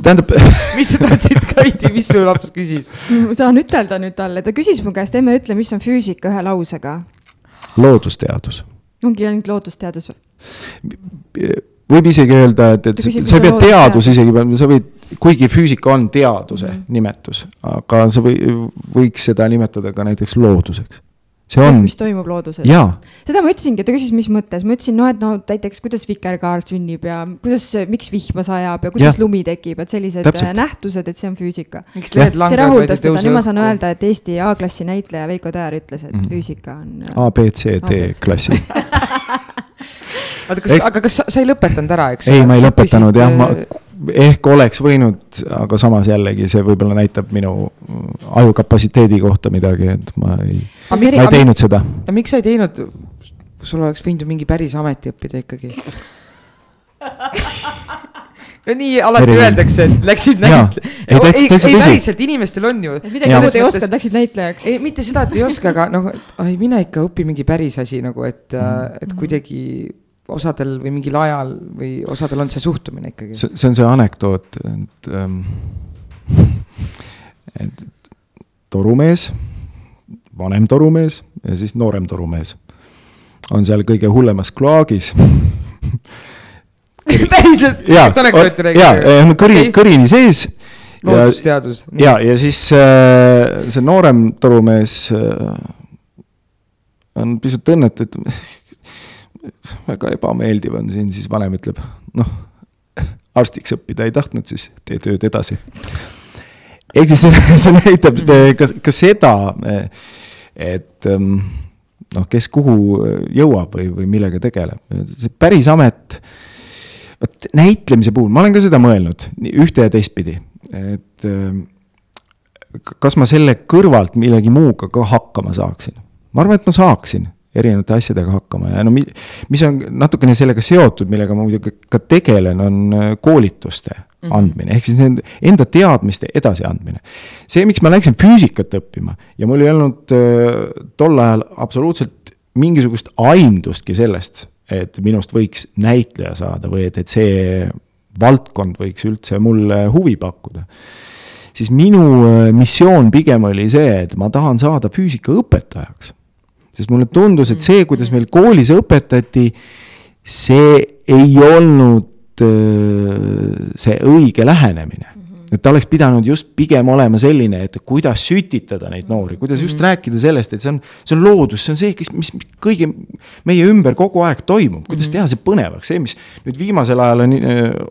tähendab mis sa tahtsid, Kaidi, mis su laps küsis? saan ütelda nüüd talle, ta küsis mu käest, emme ütle, mis on füüsika ühe lausega. loodusteadus. ongi ainult loodusteadus või? Võib isegi öelda, et, et sa ei pea teadus isegi, sa võid, kuigi füüsika on teaduse mm -hmm. nimetus, aga sa või, võiks seda nimetada ka näiteks looduseks. see on. mis toimub looduses. seda ma ütlesingi, ta küsis, mis mõttes, ma ütlesin, no et no näiteks kuidas vikerkaar sünnib ja kuidas, miks vihma sajab ja kuidas ja. lumi tekib, et sellised Täpselt. nähtused, et see on füüsika. see rahuldas teda, nüüd ma saan öelda, et Eesti A-klassi näitleja Veiko Täär ütles, et mm -hmm. füüsika on. A, B, C, D klassi oota, kas aga kas sa, sa ei lõpetanud ära, eks? ei, ma ei lõpetanud jah, ma ehk oleks võinud, aga samas jällegi see võib-olla näitab minu aju kapatsiteedi kohta midagi, et ma ei, ma ei teinud aga, seda. aga miks sa ei teinud, sul oleks võinud ju mingi päris ameti õppida ikkagi no nii alati öeldakse, et läksid näitlejaks. ei, ei, ei päriselt, inimestel on ju. midagi muud ei oska, läksid näitlejaks. ei, mitte seda, et ei oska, aga noh, ai mine ikka õpi mingi päris asi nagu, et, et mm. kuidagi osadel või mingil ajal või osadel on see suhtumine ikkagi. see, on see anekdoot, et ähm,, et torumees, vanem torumees ja siis noorem torumees on seal kõige hullemas kloaagis päriselt? jaa, jaa, kõri kõrini sees. loodusteadus. ja, ja siis äh, see noorem torumees äh, on pisut õnnetu, et väga ebameeldiv on siin, siis vanem ütleb, noh, arstiks õppida ei tahtnud, siis tee tööd edasi. ehk siis see, see näitab ka, ka seda, et ähm, noh, kes kuhu jõuab või, või millega tegeleb, see päris amet, vot näitlemise puhul, ma olen ka seda mõelnud ühte ja teistpidi, et ähm, kas ma selle kõrvalt millegi muuga ka hakkama saaksin. ma arvan, et ma saaksin erinevate asjadega hakkama ja no mi-, mis on natukene sellega seotud, millega ma muidugi ka tegelen, on äh, koolituste mm -hmm. andmine, ehk siis nende enda teadmiste edasiandmine. see, miks ma läksin füüsikat õppima ja mul ei olnud äh, tol ajal absoluutselt mingisugust aimdustki sellest, et minust võiks näitleja saada või et, et see valdkond võiks üldse mulle huvi pakkuda siis minu äh, missioon pigem oli see, et ma tahan saada füüsikaõpetajaks sest mulle tundus, et see, kuidas meil koolis õpetati, see ei olnud äh, see õige lähenemine et ta oleks pidanud just pigem olema selline, et kuidas sütitada neid noori, kuidas just mm -hmm. rääkida sellest, et see on, see on loodus, see on see, kes, mis kõige meie ümber kogu aeg toimub, kuidas mm -hmm. teha see põnevaks, see, mis nüüd viimasel ajal on,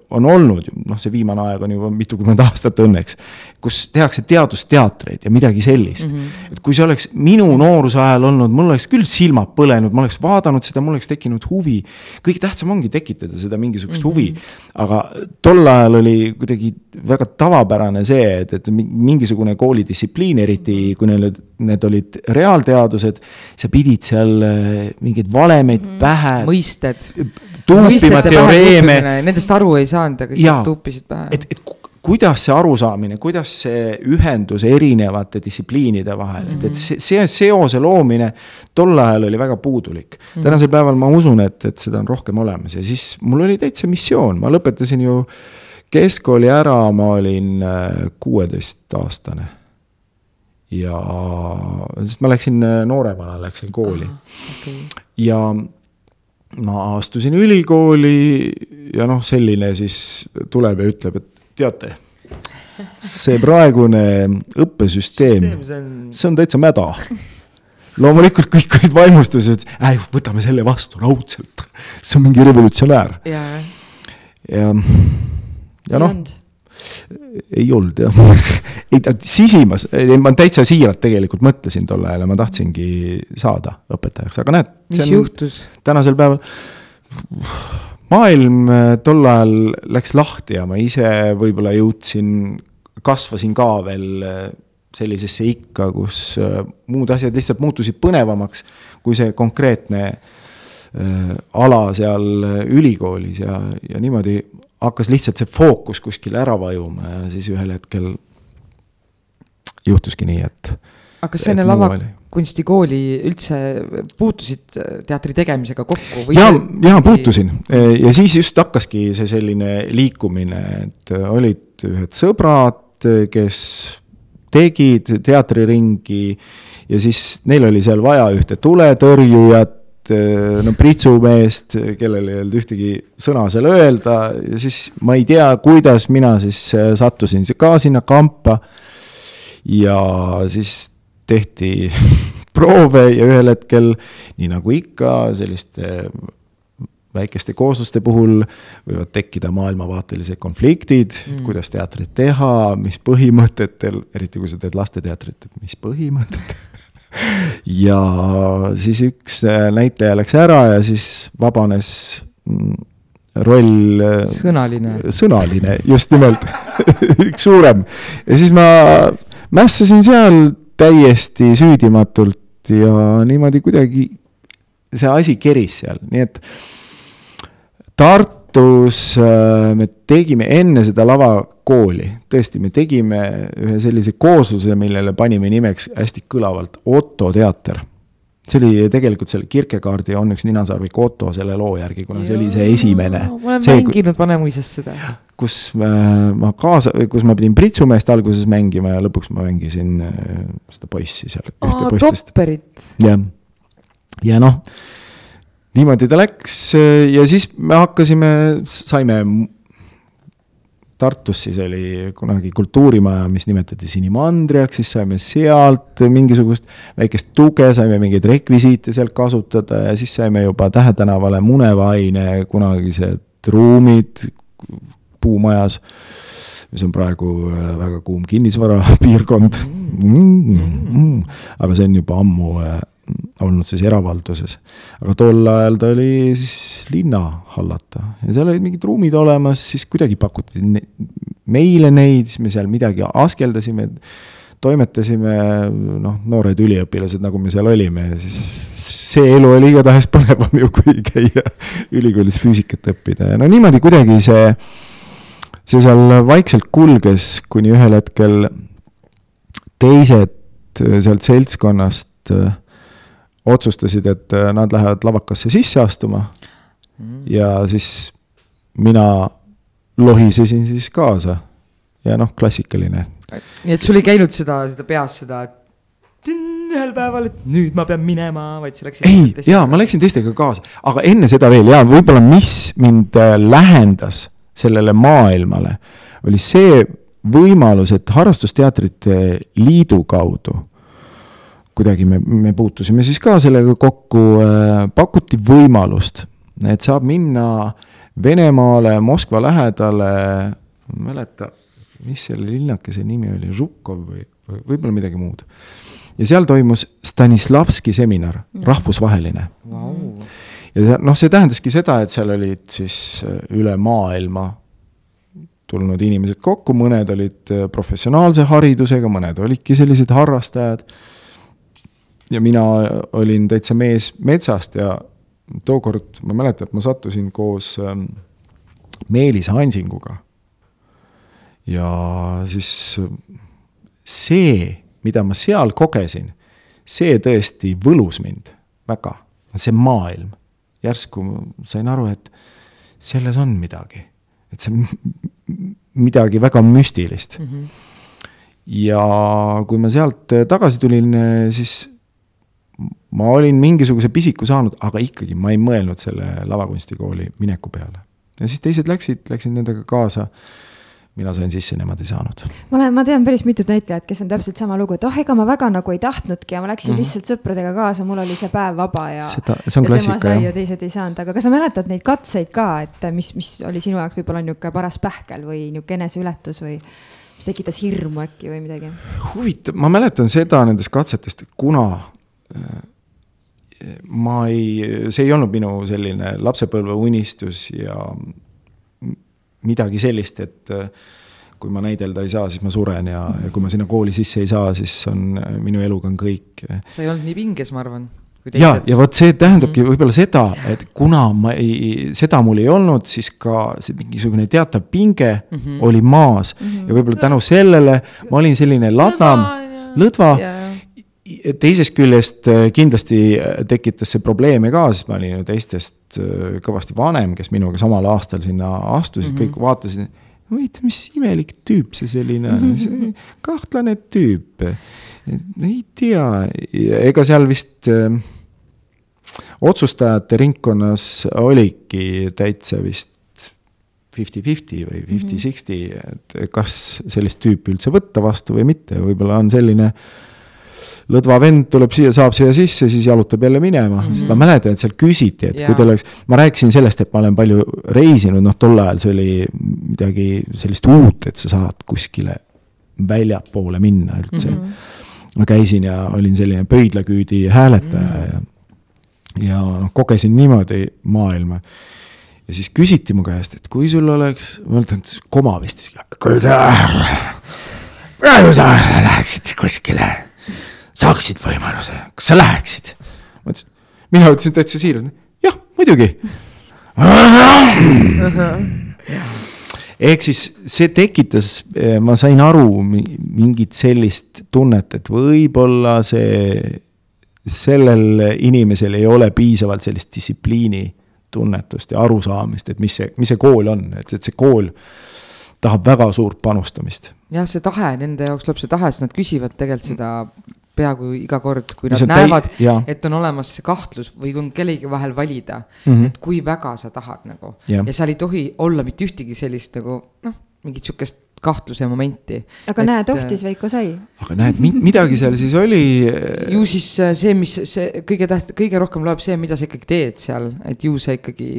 on olnud, noh, see viimane aeg on juba mitukümmend aastat õnneks. kus tehakse teadusteatreid ja midagi sellist mm. -hmm. et kui see oleks minu nooruse ajal olnud, mul oleks küll silmad põlenud, ma oleks vaadanud seda, mul oleks tekkinud huvi. kõige tähtsam ongi tekitada seda mingisugust mm -hmm. huvi, aga tol ajal oli kuidagi väga tavaline tavapärane see, et, et mingisugune koolidistsipliin, eriti kui neil, need olid reaalteadused, sa pidid seal äh, mingeid valemeid mm -hmm. pähe. mõisted. tuupima teoreeme. Nendest aru ei saanud, aga siis tuupisid pähe. et, et kuidas see arusaamine, kuidas see ühendus erinevate distsipliinide vahel mm, -hmm. et, et see, see seose loomine tol ajal oli väga puudulik mm. -hmm. tänasel päeval ma usun, et, et seda on rohkem olemas ja siis mul oli täitsa missioon, ma lõpetasin ju keskkooli ära ma olin äh, kuueteistaastane. ja, sest ma läksin äh, nooremana, läksin kooli okay. ja ma astusin ülikooli ja noh, selline siis tuleb ja ütleb, et teate, see praegune õppesüsteem, see on täitsa mäda loomulikult kõik olid vaimustuses, et äh, võtame selle vastu raudselt. see on mingi revolutsionäär. ja, ja, ja noh, ei olnud jah ei ta sisimas, ma täitsa siiralt tegelikult mõtlesin tol ajal ja ma tahtsingi saada õpetajaks, aga näed. mis juhtus? tänasel päeval maailm äh, tol ajal läks lahti ja ma ise võib-olla jõudsin, kasvasin ka veel äh, sellisesse ikka, kus äh, muud asjad lihtsalt muutusid põnevamaks kui see konkreetne ala seal ülikoolis ja, ja niimoodi hakkas lihtsalt see fookus kuskile ära vajuma ja siis ühel hetkel juhtuski nii, et. aga kas sa enne lavakunstikooli üldse puutusid teatri tegemisega kokku? ja, ja puutusin ja siis just hakkaski see selline liikumine, et olid ühed sõbrad, kes tegid teatriringi ja siis neil oli seal vaja ühte tuletõrjujat, eh, no pritsumeest, kellel ei olnud ühtegi sõna seal öelda ja siis ma ei tea, kuidas mina siis eh, sattusin ka sinna kampa. ja siis tehti proove ja ühel hetkel, nii nagu ikka selliste väikeste koosluste puhul võivad tekkida maailmavaatelised konfliktid mm., kuidas teatrit teha, mis põhimõtetel, eriti kui sa teed lasteteatrit, et mis põhimõtted ja siis üks äh, näitleja läks ära ja siis vabanes mm, roll. Äh, sõnaline. sõnaline, just nimelt üks suurem ja siis ma mässasin seal täiesti süüdimatult ja niimoodi kuidagi see asi keris seal, nii et Tartus äh, me tegime enne seda lavakooli, tõesti, me tegime ühe sellise koosluse, millele panime nimeks hästi kõlavalt Otto teater. see oli tegelikult selle Kierkegaardi On üks ninasarvik Otto selle loo järgi, kuna see oli see esimene. ma olen see, mänginud Vanemuises seda. kus äh, ma kaasa, kus ma pidin pritsumeest alguses mängima ja lõpuks ma mängisin äh, seda poissi seal. aa, Topperit. jah, ja noh niimoodi ta läks ja siis me hakkasime, saime. Tartus siis oli kunagi kultuurimaja, mis nimetati Sinimandriaks, siis saime sealt mingisugust väikest tuge, saime mingeid rekvisiite sealt kasutada ja siis saime juba Tähe tänavale Munevaine kunagised ruumid puumajas mis on praegu äh, väga kuum kinnisvarapiirkond mm. mm. Mm. aga see on juba ammu äh, olnud siis eravalduses. aga tol ajal ta oli siis linna hallata. Ja seal olid mingid ruumid olemas, siis kuidagi pakuti ne meile neid, siis me seal midagi askeldasime, toimetasime, noh, noored üliõpilased, nagu me seal olime. Ja siis see elu oli igatahes põnevam ju, kui käia ülikoolis füüsikat õppida. Ja no niimoodi kuidagi see, see seal vaikselt kulges, kuni ühel hetkel teised sealt seltskonnast äh, otsustasid, et äh, nad lähevad lavakasse sisse astuma mm.. ja siis mina lohisesin siis kaasa. ja noh, klassikaline. nii et sul ei käinud seda, seda peas seda, et ühel päeval, et nüüd ma pean minema, vaid sa läksid. ei, jaa, ma läksin teistega kaasa, aga enne seda veel ja võib-olla, mis mind äh, lähendas sellele maailmale, oli see võimalus, et Harrastusteatrite Liidu kaudu kuidagi me, me puutusime siis ka sellega kokku, äh, pakuti võimalust, et saab minna Venemaale, Moskva lähedale, ma ei mäleta, mis selle linnakese nimi oli, Žukov või, või võib-olla midagi muud. ja seal toimus Stanislavski seminar, rahvusvaheline. Wow.. ja noh, see tähendaski seda, et seal olid siis äh, üle maailma tulnud inimesed kokku, mõned olid äh, professionaalse haridusega, mõned olidki sellised harrastajad ja mina olin täitsa mees metsast ja tookord ma mäletan, et ma sattusin koos ähm, Meelis Hansinguga. ja siis see, mida ma seal kogesin, see tõesti võlus mind väga, see maailm. järsku sain aru, et selles on midagi, et see midagi väga müstilist mm. -hmm. ja kui ma sealt tagasi tulin, siis ma olin mingisuguse pisiku saanud, aga ikkagi ma ei mõelnud selle lavakunstikooli mineku peale. ja siis teised läksid, läksin nendega kaasa mina sain sisse, nemad ei saanud. ma olen, ma tean päris mitut näitlejat, kes on täpselt sama lugu, et oh, ega ma väga nagu ei tahtnudki ja ma läksin mm -hmm. lihtsalt sõpradega kaasa, mul oli see päev vaba ja. seda, see on klassika jah. ja teised ei saanud, aga kas sa mäletad neid katseid ka, et mis, mis oli sinu jaoks võib-olla niisugune paras pähkel või niisugune eneseületus või mis tekitas hirmu äkki või midagi? huvitav, ma mäletan seda nendest katsetest, kuna ma ei, see ei olnud minu selline lapsepõlve unistus ja midagi sellist, et äh, kui ma näidelda ei saa, siis ma suren ja, ja kui ma sinna kooli sisse ei saa, siis on minu eluga on kõik. sa ei olnud nii pinges, ma arvan. ja, ja vot see tähendabki mm. võib-olla seda, et kuna ma ei, seda mul ei olnud, siis ka see mingisugune teatav pinge mm -hmm. oli maas mm -hmm. ja võib-olla tänu sellele ma olin selline ladam, lõdva teisest küljest äh, kindlasti tekitas see probleeme ka, sest ma olin ju teistest äh, kõvasti vanem, kes minuga samal aastal sinna astusid mm, -hmm. kõik vaatasid huvitav, mis imelik tüüp see selline on, kahtlane tüüp. ei tea, ega seal vist äh, otsustajate ringkonnas oligi täitsa vist fifty-fifty või fifty-sixty, et kas sellist tüüpi üldse võtta vastu või mitte, võib-olla on selline äh, lõdva vend tuleb siia, saab siia sisse, siis jalutab jälle minema mm, -hmm. sest ma mäletan, et seal küsiti, et yeah. kui teil oleks, ma rääkisin sellest, et ma olen palju reisinud, noh, tol ajal see oli midagi sellist uut, et sa saad kuskile väljapoole minna üldse mm. -hmm. ma käisin ja olin selline pöidlaküüdi hääletaja mm -hmm. ja, ja noh, kogesin niimoodi maailma ja siis küsiti mu käest, et kui sul oleks, ma et koma vist, kui sa läheksid kuskile saaksid võimaluse, kas sa läheksid? ma ütlesin, mina ütlesin täitsa siiralt, jah, muidugi. ehk siis see tekitas, eh, ma sain aru mingit sellist tunnet, et võib-olla see, sellel inimesel ei ole piisavalt sellist distsipliini tunnetust ja arusaamist, et mis see, mis see kool on, et, et see kool tahab väga suurt panustamist. jah, see tahe, nende jaoks tuleb see tahe, sest nad küsivad tegelikult seda peaaegu iga kord, kui nad näevad, et on olemas see kahtlus või kui on kellegi vahel valida mm, -hmm. et kui väga sa tahad nagu. ja seal ei tohi olla mitte ühtegi sellist nagu noh, mingit sihukest kahtluse momenti. aga et, näed, ohtis Veiko sai. aga näed, midagi seal siis oli. ju siis äh, see, mis see kõige täht-, kõige rohkem loeb see, mida sa ikkagi teed seal, et ju see ikkagi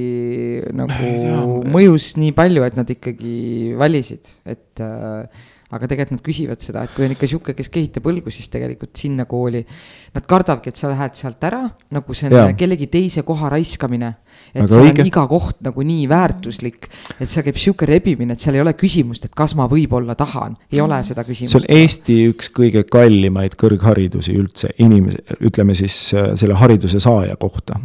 nagu mõjus nii palju, et nad ikkagi valisid, et äh, aga tegelikult nad küsivad seda, et kui on ikka sihuke, kes kehitab õlgu, siis tegelikult sinna kooli. Nad kardavadki, et sa lähed sealt ära, nagu see on ja. kellegi teise koha raiskamine. et aga seal õige. on iga koht nagu nii väärtuslik, et seal käib sihuke rebimine, et seal ei ole küsimust, et kas ma võib-olla tahan, ei ole seda küsimust. see on Eesti üks kõige kallimaid kõrgharidusi üldse inimese, ütleme siis äh, selle hariduse saaja kohta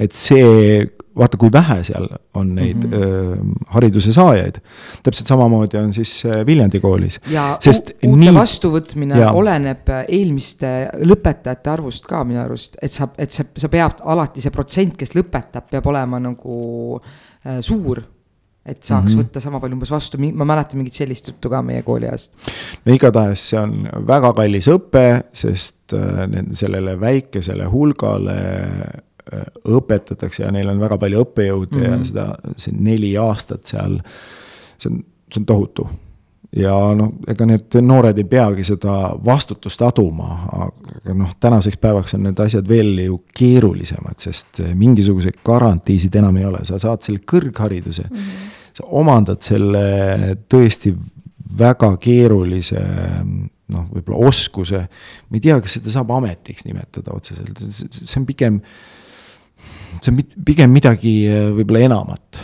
et see, vaata, kui vähe seal on neid mm -hmm. öö, hariduse saajaid. täpselt samamoodi on siis Viljandi koolis. ja Sest uute nii... vastuvõtmine ja. oleneb eelmiste lõpetajate arvust ka minu arust, et sa, et sa, sa pead alati see protsent, kes lõpetab, peab olema nagu äh, suur et saaks mm -hmm. võtta sama palju umbes vastu, ma mäletan mingit sellist juttu ka meie kooli ajast. no igatahes see on väga kallis õpe, sest äh, sellele väikesele hulgale Äh, õpetatakse ja neil on väga palju õppejõude mm -hmm. ja mhm. seda, see neli aastat seal, see on, see on tohutu. ja noh, ega need noored ei peagi seda vastutust aduma, aga noh, tänaseks päevaks on need asjad veel ju keerulisemad, sest mingisuguseid garantiisid enam ei ole, sa saad selle kõrghariduse mm, -hmm. sa omandad selle tõesti väga keerulise noh, võib-olla oskuse, ma ei tea, kas seda saab ametiks nimetada otseselt, see on pigem see on pigem midagi äh, võib-olla enamat.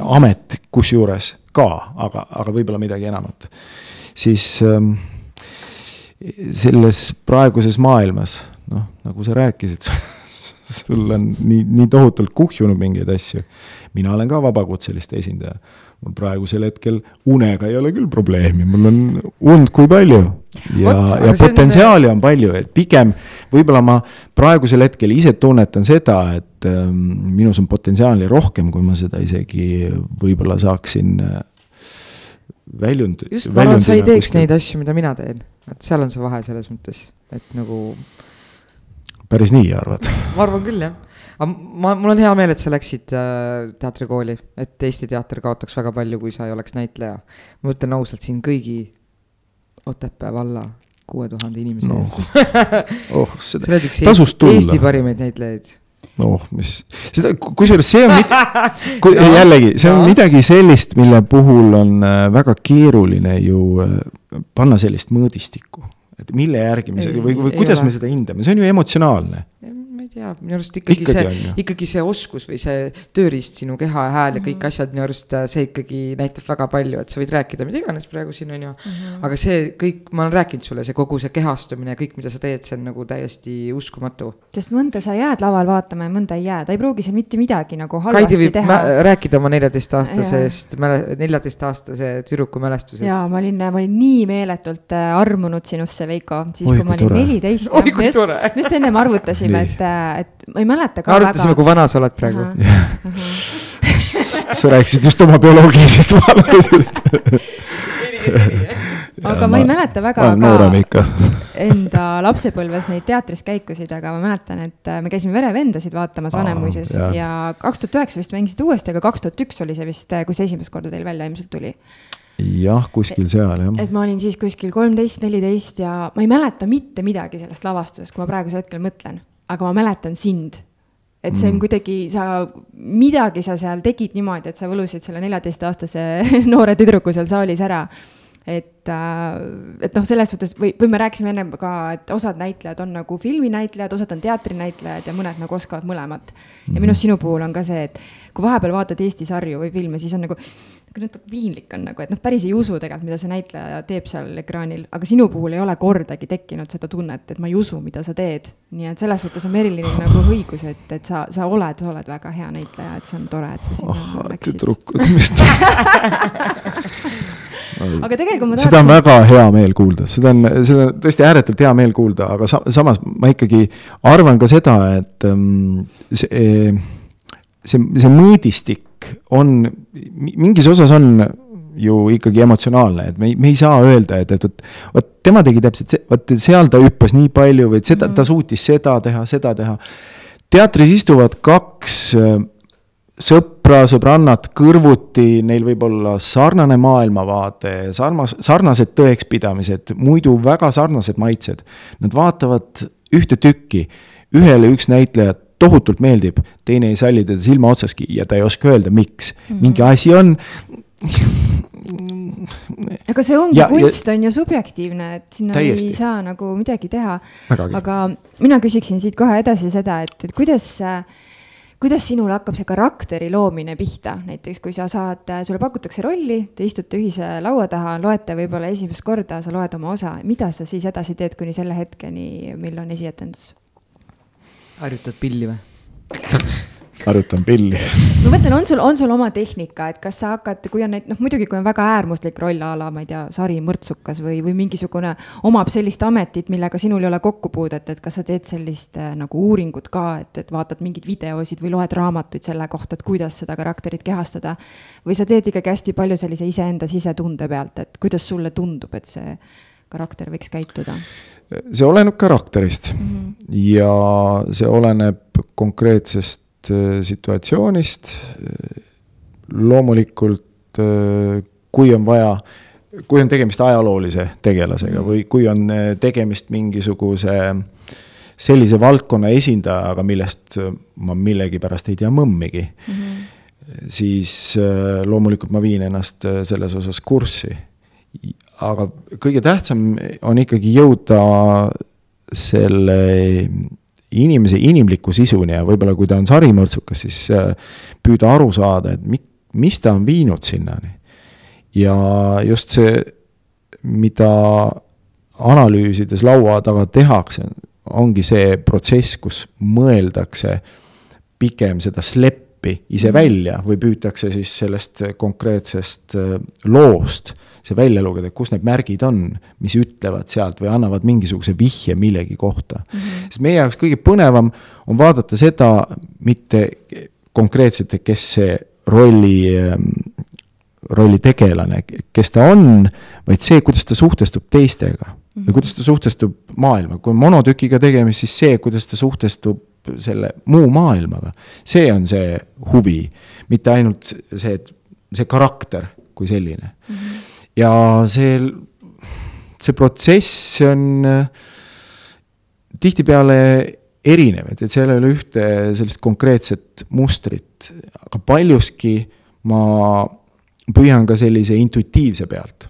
amet kusjuures ka, aga, aga võib-olla midagi enamat. siis ähm, selles praeguses maailmas, noh, nagu sa rääkisid sul on nii, nii tohutult kuhjunud mingeid asju. mina olen ka vabakutseliste esindaja mul praegusel hetkel unega ei ole küll probleemi, mul on und kui palju. ja, ja potentsiaali on palju, et pigem võib-olla ma praegusel hetkel ise tunnetan seda, et ähm, minus on potentsiaali rohkem, kui ma seda isegi võib-olla saaksin äh, väljund. just, ma arvan, sa ei teeks kuskil... neid asju, mida mina teen, et seal on see vahe selles mõttes, et nagu. päris nii arvad? ma arvan küll jah, ma, mul on hea meel, et sa läksid äh, teatrikooli, et Eesti teater kaotaks väga palju, kui sa ei oleks näitleja. ma ütlen ausalt siin kõigi Otepää valla kuue tuhande inimese no. eest oh, seda tasust tulla. Eesti parimaid näitlejaid oh, mis, seda, kusjuures see on ku, no, jällegi, see on no. midagi sellist, mille puhul on äh, väga keeruline ju äh, panna sellist mõõdistikku. et mille järgi me seda või, või kuidas ole. me seda hindame, see on ju emotsionaalne tea, minu arust ikkagi, ikkagi see, ikkagi see oskus või see tööriist, sinu keha ja hääl ja kõik mm -hmm. asjad, minu arust äh, see ikkagi näitab väga palju, et sa võid rääkida mida iganes praegu siin on ju mm. -hmm. aga see kõik, ma olen rääkinud sulle, see kogu see kehastumine ja kõik, mida sa teed, see on nagu täiesti uskumatu. sest mõnda sa jääd laval vaatama ja mõnda ei jää, ta ei pruugi seal mitte midagi nagu halvasti Kaidi teha. rääkida oma neljateistaastasest, neljateistaastase tüdruku mälestusest. jaa, ma olin, ma olin nii meeletult äh, armunud sinusse, Veiko, siis Oi, kui ma olin neliteist. just, just ennem arvutasime, et äh, et ma ei mäleta ka arutasime, kui vana sa oled praegu. sa rääkisid just oma bioloogilisest vanusest aga ma ei mäleta väga ka enda lapsepõlves neid teatris käikusid, aga ma mäletan, et äh, me käisime Verevendasid vaatamas Vanemuises ja kaks tuhat üheksa vist mängisid uuesti, aga kaks tuhat üks oli see vist, äh, kui see esimest korda teil välja ilmselt tuli. Jah, kuskil seal jah. et ma olin siis kuskil kolmteist, neliteist ja ma ei mäleta mitte midagi sellest lavastusest, kui ma praegusel hetkel mõtlen aga ma mäletan sind. et see on mm. kuidagi, sa, midagi sa seal tegid niimoodi, et sa võlusid selle neljateistaastase noore tüdruku seal saalis ära et, äh, et noh, selles suhtes või, või me rääkisime ennem ka, et osad näitlejad on nagu filminäitlejad, osad on teatrinäitlejad ja mõned nagu oskavad mõlemat. ja minu arust sinu puhul on ka see, et kui vahepeal vaatad Eesti sarju või filme, siis on nagu nagu natuke piinlik on nagu, et noh, päris ei usu tegelikult, mida see näitleja teeb seal ekraanil, aga sinu puhul ei ole kordagi tekkinud seda tunnet, et ma ei usu, mida sa teed. nii et selles suhtes on Merilinil nagu õigus, et, et sa, sa oled, sa oled väga hea näitleja, et see on tore, et sa sinna oh, läksid. tüdrukud, mis ta aga tegelikult ma tahaks. seda on väga hea meel kuulda, seda on, seda on tõesti ääretult hea meel kuulda, aga sa, samas ma ikkagi arvan ka seda, et um, see, see, see mõõdistik on, mingis osas on ju ikkagi emotsionaalne, et me ei, me ei saa öelda, et, et vot, vot tema tegi täpselt see, vot seal ta hüppas nii palju või et seda mm, ta suutis seda teha, seda teha. teatris istuvad kaks äh, sõpra, sõbrannat kõrvuti, neil võib olla sarnane maailmavaade, sarmas, sarnased tõekspidamised, muidu väga sarnased maitsed. Nad vaatavad ühte tükki, ühele üks näitleja tohutult meeldib, teine ei salli teda silma otsaski ja ta ei oska öelda, miks mm. -hmm. mingi asi on aga see ongi kunst ja... on ju subjektiivne, et sinna täiesti. ei saa nagu midagi teha. aga mina küsiksin siit kohe edasi seda, et, et kuidas, kuidas sinul hakkab see karakteri loomine pihta, näiteks kui sa saad, sulle pakutakse rolli, te istute ühise laua taha, loete võib-olla esimest korda, sa loed oma osa, mida sa siis edasi teed kuni selle hetkeni, mil on esietendus? Harjutad pilli või harjutan pilli. ma mõtlen, on sul, on sul oma tehnika, et kas sa hakkad, kui on neid, noh muidugi, kui on väga äärmuslik roll a la, ma ei tea, sari mõrtsukas või, või mingisugune, omab sellist ametit, millega sinul ei ole kokkupuudet, et kas sa teed sellist äh, nagu uuringut ka, et, et vaatad mingeid videosid või loed raamatuid selle kohta, et kuidas seda karakterit kehastada. või sa teed ikkagi hästi palju sellise iseenda sisetunde pealt, et kuidas sulle tundub, et see karakter võiks käituda? See oleneb karakterist mm -hmm. ja see oleneb konkreetsest äh, situatsioonist. loomulikult, äh, kui on vaja, kui on tegemist ajaloolise tegelasega -hmm. või kui on äh, tegemist mingisuguse sellise valdkonna esindajaga, millest ma millegipärast ei tea mõmmigi mm, -hmm. siis loomulikult ma viin ennast selles osas kurssi aga kõige tähtsam on ikkagi jõuda selle inimese inimliku sisuni ja võib-olla kui ta on sarimõrtsukas, siis äh, püüda aru saada, et mi-, mis ta on viinud sinnani. ja just see, mida analüüsides laua taga tehakse, ongi see protsess, kus mõeldakse pigem seda sleppi ise mhm. välja või püütakse siis sellest konkreetsest äh, loost see välja lugeda, kus need märgid on, mis ütlevad sealt või annavad mingisuguse vihje millegi kohta mm. -hmm. sest meie jaoks kõige põnevam on vaadata seda mitte konkreetselt, et kes see rolli ähm, rolli tegelane, kes ta on, vaid see, kuidas ta suhtestub teistega mm ja kuidas ta suhtestub maailma, kui on monotükiga tegemist, siis see, kuidas ta suhtestub selle muu maailmaga. see on see huvi, mitte ainult see, et see karakter kui selline mm. -hmm. ja see, see protsess on äh, tihtipeale erinev, et, et seal ei ole ühte sellist konkreetset mustrit, aga paljuski ma püüan ka sellise intuitiivse pealt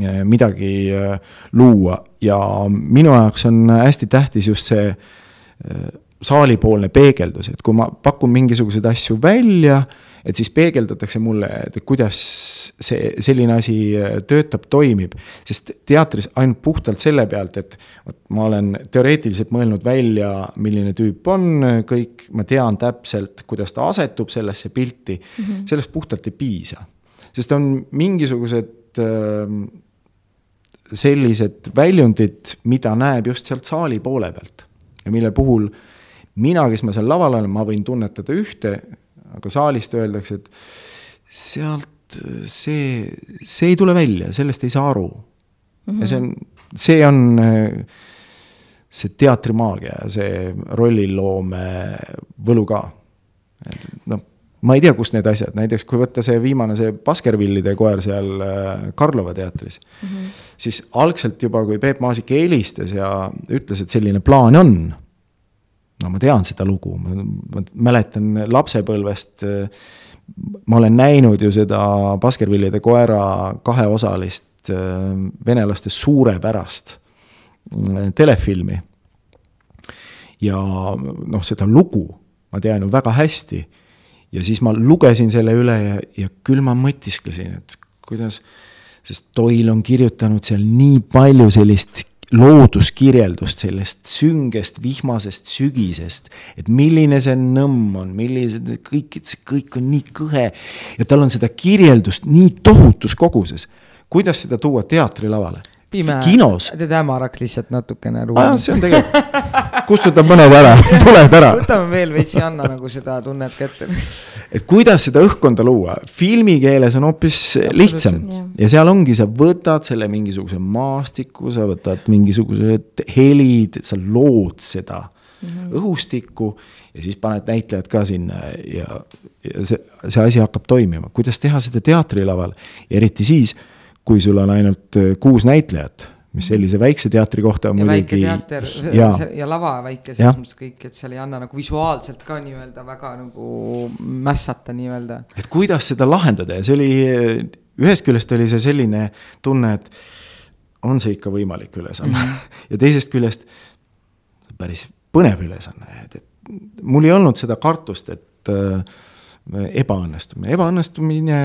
eh, midagi eh, luua. Ja minu jaoks on hästi tähtis just see eh, saalipoolne peegeldus, et kui ma pakun mingisuguseid asju välja et siis peegeldatakse mulle, et kuidas see, selline asi äh, töötab, toimib. sest teatris ainult puhtalt selle pealt, et vot ma olen teoreetiliselt mõelnud välja, milline tüüp on, kõik, ma tean täpselt, kuidas ta asetub sellesse pilti mm, -hmm. sellest puhtalt ei piisa. sest on mingisugused äh, sellised väljundid, mida näeb just sealt saali poole pealt ja mille puhul mina, kes ma seal laval olen, ma võin tunnetada ühte, aga saalist öeldakse, et sealt see, see ei tule välja, sellest ei saa aru mm. -hmm. ja see on, see on see teatrimaagia ja see rolliloome võlu ka. et noh, ma ei tea, kust need asjad, näiteks kui võtta see viimane, see Baskervillide koer seal äh, Karlova teatris mm. -hmm. siis algselt juba, kui Peep Maasik helistas ja ütles, et selline plaan on no ma tean seda lugu, ma, mäletan lapsepõlvest, ma olen näinud ju seda Baskervillide koera kaheosalist venelaste suurepärast mm, telefilmi. ja noh, seda lugu ma tean ju väga hästi. ja siis ma lugesin selle üle ja, ja küll ma mõtisklesin, et kuidas, sest Toil on kirjutanud seal nii palju sellist looduskirjeldust sellest süngest vihmasest sügisest, et milline see nõmm on, millised kõik, see kõik on nii kõhe ja tal on seda kirjeldust nii tohutus koguses. kuidas seda tuua teatrilavale? pime, teed hämaraks lihtsalt natukene see on tegelikult, kustutab mõned ära, tuled ära. võtame veel veits ja anna nagu seda tunnet kätte. et kuidas seda õhkkonda luua, filmikeeles on hoopis lihtsam. ja seal ongi, sa võtad selle mingisuguse maastiku, sa võtad mingisugused helid, sa lood seda mm -hmm. õhustikku ja siis paned näitlejad ka sinna ja, ja see, see asi hakkab toimima, kuidas teha seda teatrilaval ja eriti siis kui sul on ainult kuus näitlejat, mis sellise väikse teatri kohta on ja muidugi. väike teater ja, ja lava väike selles mõttes kõik, et seal ei anna nagu visuaalselt ka nii-öelda väga nagu mässata nii-öelda. et kuidas seda lahendada ja see oli, ühest küljest oli see selline tunne, et on see ikka võimalik ülesanne mm -hmm. ja teisest küljest päris põnev ülesanne, et, et mul ei olnud seda kartust, et äh, ebaõnnestumine, ebaõnnestumine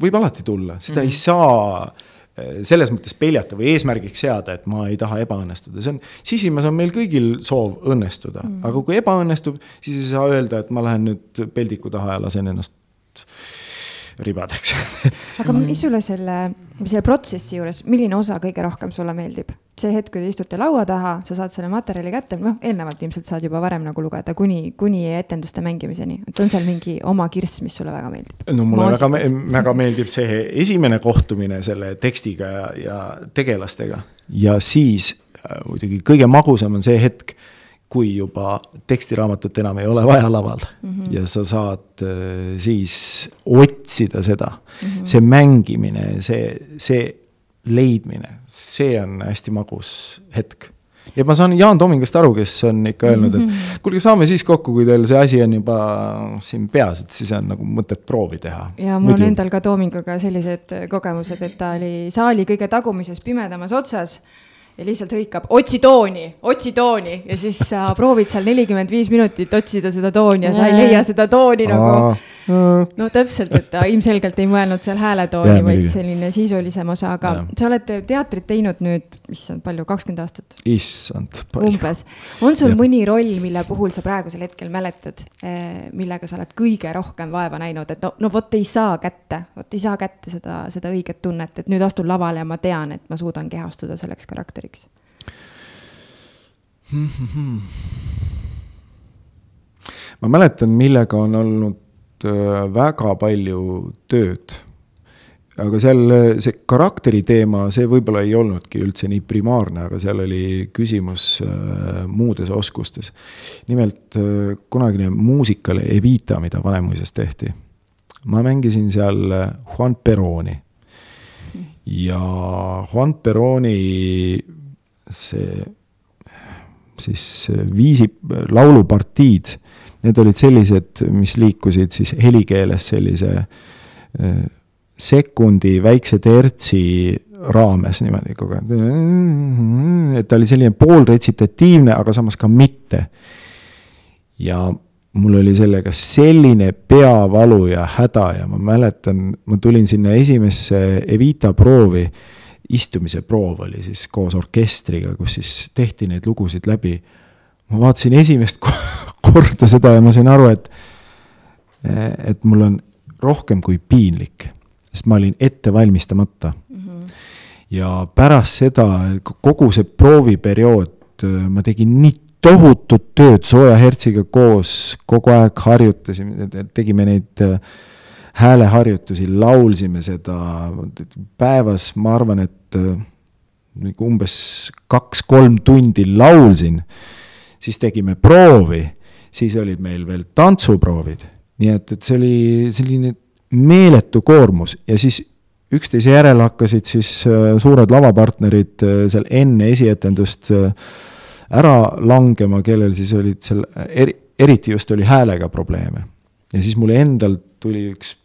võib alati tulla, seda mm -hmm. ei mhm. saa selles mõttes peljata või eesmärgiks seada, et ma ei taha ebaõnnestuda, see on, sisimas on meil kõigil soov õnnestuda. Mm, aga kui ebaõnnestub, siis ei saa öelda, et ma lähen nüüd peldiku taha ja lasen ennast ribadeks aga mis sulle selle, selle protsessi juures, milline osa kõige rohkem sulle meeldib? see hetk, kui te istute laua taha, sa saad selle materjali kätte, noh, eelnevalt ilmselt saad juba varem nagu lugeda, kuni, kuni etenduste mängimiseni. et on seal mingi oma kirss, mis sulle väga meeldib? no mulle Maasikas. väga, väga meeldib see esimene kohtumine selle tekstiga ja, ja tegelastega. ja siis äh, muidugi kõige magusam on see hetk kui juba tekstiraamatut enam ei ole vaja laval mm -hmm. ja sa saad äh, siis otsida seda mm, -hmm. see mängimine, see, see leidmine, see on hästi magus hetk ja ma saan Jaan Tomingast aru, kes on ikka öelnud, et mhm. kuulge, saame siis kokku, kui teil see asi on juba siin peas, et siis on nagu mõtet proovi teha. ja mul Muidu... on endal ka Tominguga sellised kogemused, et ta oli saali kõige tagumises pimedamas otsas ja lihtsalt hõikab otsi tooni, otsi tooni. Ja siis sa proovid seal nelikümmend viis minutit otsida seda tooni ja sa ei leia seda tooni nagu. No täpselt, et ta ilmselgelt ei mõelnud seal hääletooni, vaid selline sisulisem osa, aga ja. sa oled teatrit teinud nüüd, issand, palju, kakskümmend aastat? issand, palju. umbes. on sul ja. mõni roll, mille puhul sa praegusel hetkel mäletad, eh, millega sa oled kõige rohkem vaeva näinud, et no, no vot ei saa kätte, vot ei saa kätte seda, seda õiget tunnet, et nüüd astun lavale ja ma tean, et ma suudan kehastuda selleks karakteriks miks ma mäletan, millega on olnud väga palju tööd aga seal see karakteri teema, see võib-olla ei olnudki üldse nii primaarne, aga seal oli küsimus äh, muudes oskustes. nimelt äh, kunagine muusikale Evita, mida Vanemuises tehti. ma mängisin seal äh, Juan Peroni. ja Juan Peroni see siis viisi, laulupartiid, need olid sellised, mis liikusid siis helikeeles sellise äh, sekundi väikse tertsi raames niimoodi kogu aeg. et ta oli selline poolretsitatiivne, aga samas ka mitte. ja mul oli sellega selline peavalu ja häda ja ma mäletan, ma tulin sinna esimesse Evita proovi, istumise proov oli siis koos orkestriga, kus siis tehti neid lugusid läbi. ma vaatasin esimest korda seda ja ma sain aru, et, et mul on rohkem kui piinlik sest ma olin ette valmistamata mm. -hmm. ja pärast seda, kogu see prooviperiood, ma tegin nii tohutut tööd sooja hertsiga koos, kogu aeg harjutasime, tegime neid hääleharjutusi, laulsime seda päevas, ma arvan, et nagu umbes kaks-kolm tundi laulsin. siis tegime proovi, siis olid meil veel tantsuproovid, nii et, et see oli selline meeletu koormus ja siis üksteise järel hakkasid siis äh, suured lavapartnerid äh, seal enne esietendust äh, ära langema, kellel siis olid seal eri, eriti just oli häälega probleeme. ja siis mul endal tuli üks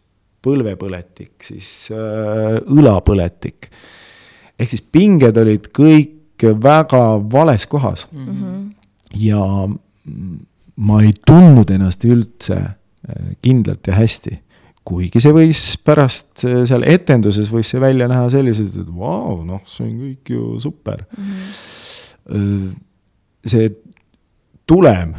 põlvepõletik, siis õlapõletik. ehk siis pinged olid kõik väga vales kohas mm. -hmm. ja ma ei tundnud ennast üldse kindlalt ja hästi kuigi see võis pärast äh, seal etenduses võis see välja näha selliselt, et vau wow,, noh, see on kõik ju super mm. see tulem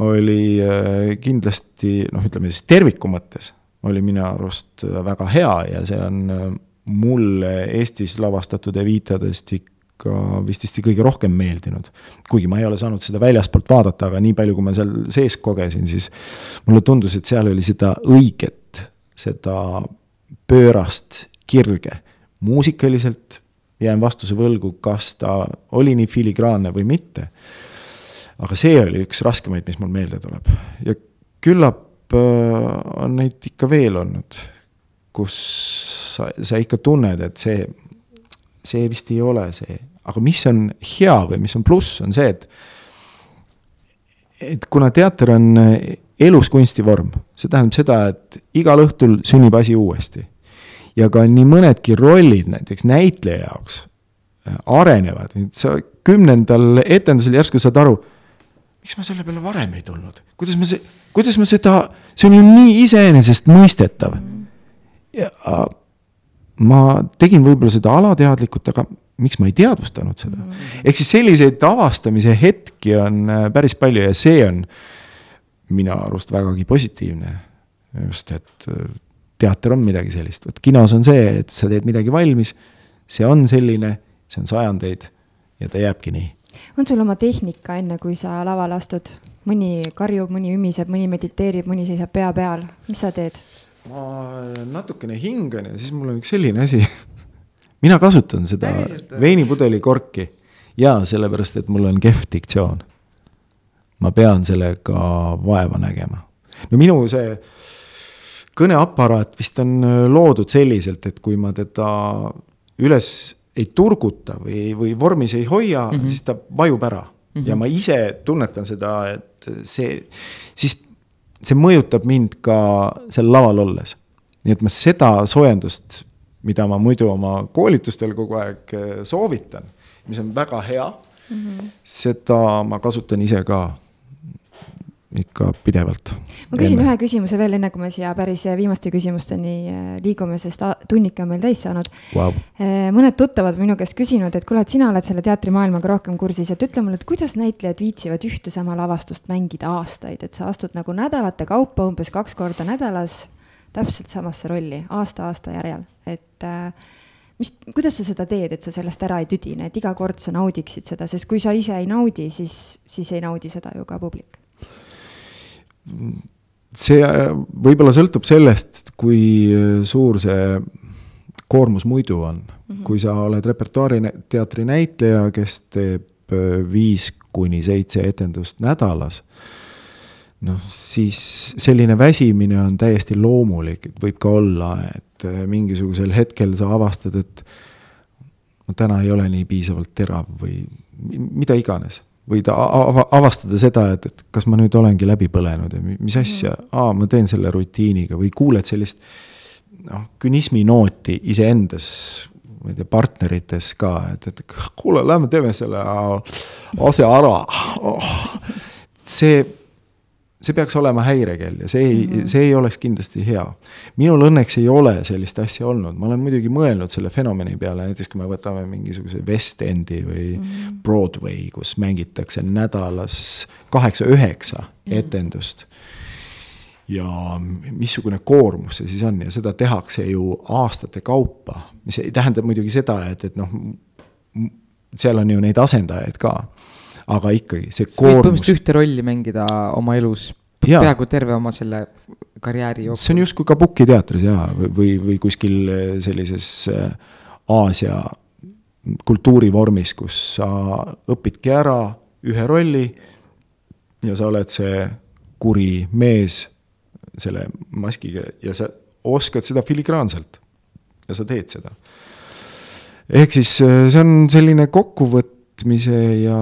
oli äh, kindlasti noh, ütleme siis terviku mõttes oli minu arust väga hea ja see on mulle Eestis lavastatud Evitadest ikka vististi kõige rohkem meeldinud. kuigi ma ei ole saanud seda väljaspoolt vaadata, aga nii palju, kui ma seal sees kogesin, siis mulle tundus, et seal oli seda õiget seda pöörast kirge. muusikaliselt jään vastuse võlgu, kas ta oli nii filigraanne või mitte. aga see oli üks raskemaid, mis mul meelde tuleb ja küllap äh, on neid ikka veel olnud, kus sa, sa ikka tunned, et see, see vist ei ole see, aga mis on hea või mis on pluss, on see, et et kuna teater on elus kunstivorm, see tähendab seda, et igal õhtul sünnib asi uuesti. ja ka nii mõnedki rollid näiteks näitleja jaoks äh, arenevad, sa kümnendal etendusel järsku saad aru, miks ma selle peale varem ei tulnud, kuidas ma see, kuidas ma seda, see on ju nii iseenesestmõistetav. ja ma tegin võib-olla seda alateadlikult, aga miks ma ei teadvustanud seda mm -hmm.. ehk siis selliseid avastamise hetki on äh, päris palju ja see on minu arust vägagi positiivne. just, et äh, teater on midagi sellist, vot kinos on see, et sa teed midagi valmis, see on selline, see on sajandeid ja ta jääbki nii. on sul oma tehnika, enne kui sa lavale astud? mõni karjub, mõni ümiseb, mõni mediteerib, mõni seisab pea peal, mis sa teed? Ma natukene hingan ja siis mul on üks selline asi mina kasutan seda veinipudeli korki ja sellepärast, et mul on kehv diktsioon ma pean sellega vaeva nägema. no minu see kõneaparaat vist on äh, loodud selliselt, et kui ma teda üles ei turguta või, või vormis ei hoia mm, -hmm. siis ta vajub ära mm. -hmm. ja ma ise tunnetan seda, et see, siis see mõjutab mind ka seal laval olles. nii et ma seda soojendust, mida ma muidu oma koolitustel kogu aeg äh, soovitan, mis on väga hea mm, -hmm. seda ma kasutan ise ka ikka pidevalt. ma küsin enne. ühe küsimuse veel, enne kui me siia päris viimaste küsimusteni äh, liigume, sest tunnike on meil täis saanud wow.. Äh, mõned tuttavad minu käest küsinud, et kuule, et sina oled selle teatrimaailmaga rohkem kursis, et ütle mulle, et kuidas näitlejad viitsivad ühte sama lavastust mängida aastaid, et sa astud nagu nädalate kaupa umbes kaks korda nädalas täpselt samasse rolli aasta aasta järjel, et äh, mis, kuidas sa seda teed, et sa sellest ära ei tüdine, et iga kord sa naudiksid seda, sest kui sa ise ei naudi, siis, siis ei naudi seda ju ka publik see äh, võib-olla sõltub sellest, kui äh, suur see koormus muidu on mm. -hmm. kui sa oled repertuaari teatri näitleja, kes teeb viis kuni seitse etendust nädalas, noh, siis selline väsimine on täiesti loomulik, et võib ka olla, et mingisugusel hetkel sa avastad, et no täna ei ole nii piisavalt terav või mida iganes võid ava, avastada seda, et, et kas ma nüüd olengi läbi põlenud ja mis asja, mhm. aa, ma teen selle rutiiniga või kuuled sellist noh, künismi nooti iseendas, ma ei tea, partnerites ka, et, et kuule, lähme teeme selle asja ära oh.. see see peaks olema häirekell ja see ei mm, -hmm. see ei oleks kindlasti hea. minul õnneks ei ole sellist asja olnud, ma olen muidugi mõelnud selle fenomeni peale, näiteks kui me võtame mingisuguse West Endi või mm -hmm. Broadway, kus mängitakse nädalas kaheksa-üheksa mm -hmm. etendust. ja missugune koormus see siis on ja seda tehakse ju aastate kaupa, mis ei tähenda muidugi seda, et, et noh, seal on ju neid asendajaid ka aga ikkagi see koormus. põhimõtteliselt ühte rolli mängida oma elus peaaegu terve oma selle karjääri jooksul. see on justkui Kabuki teatris jaa, või, või kuskil eh, sellises eh, Aasia kultuurivormis, kus sa õpidki ära ühe rolli ja sa oled see kuri mees selle maskiga ja sa oskad seda filigraanselt ja sa teed seda. ehk siis eh, see on selline kokkuvõte võtmise ja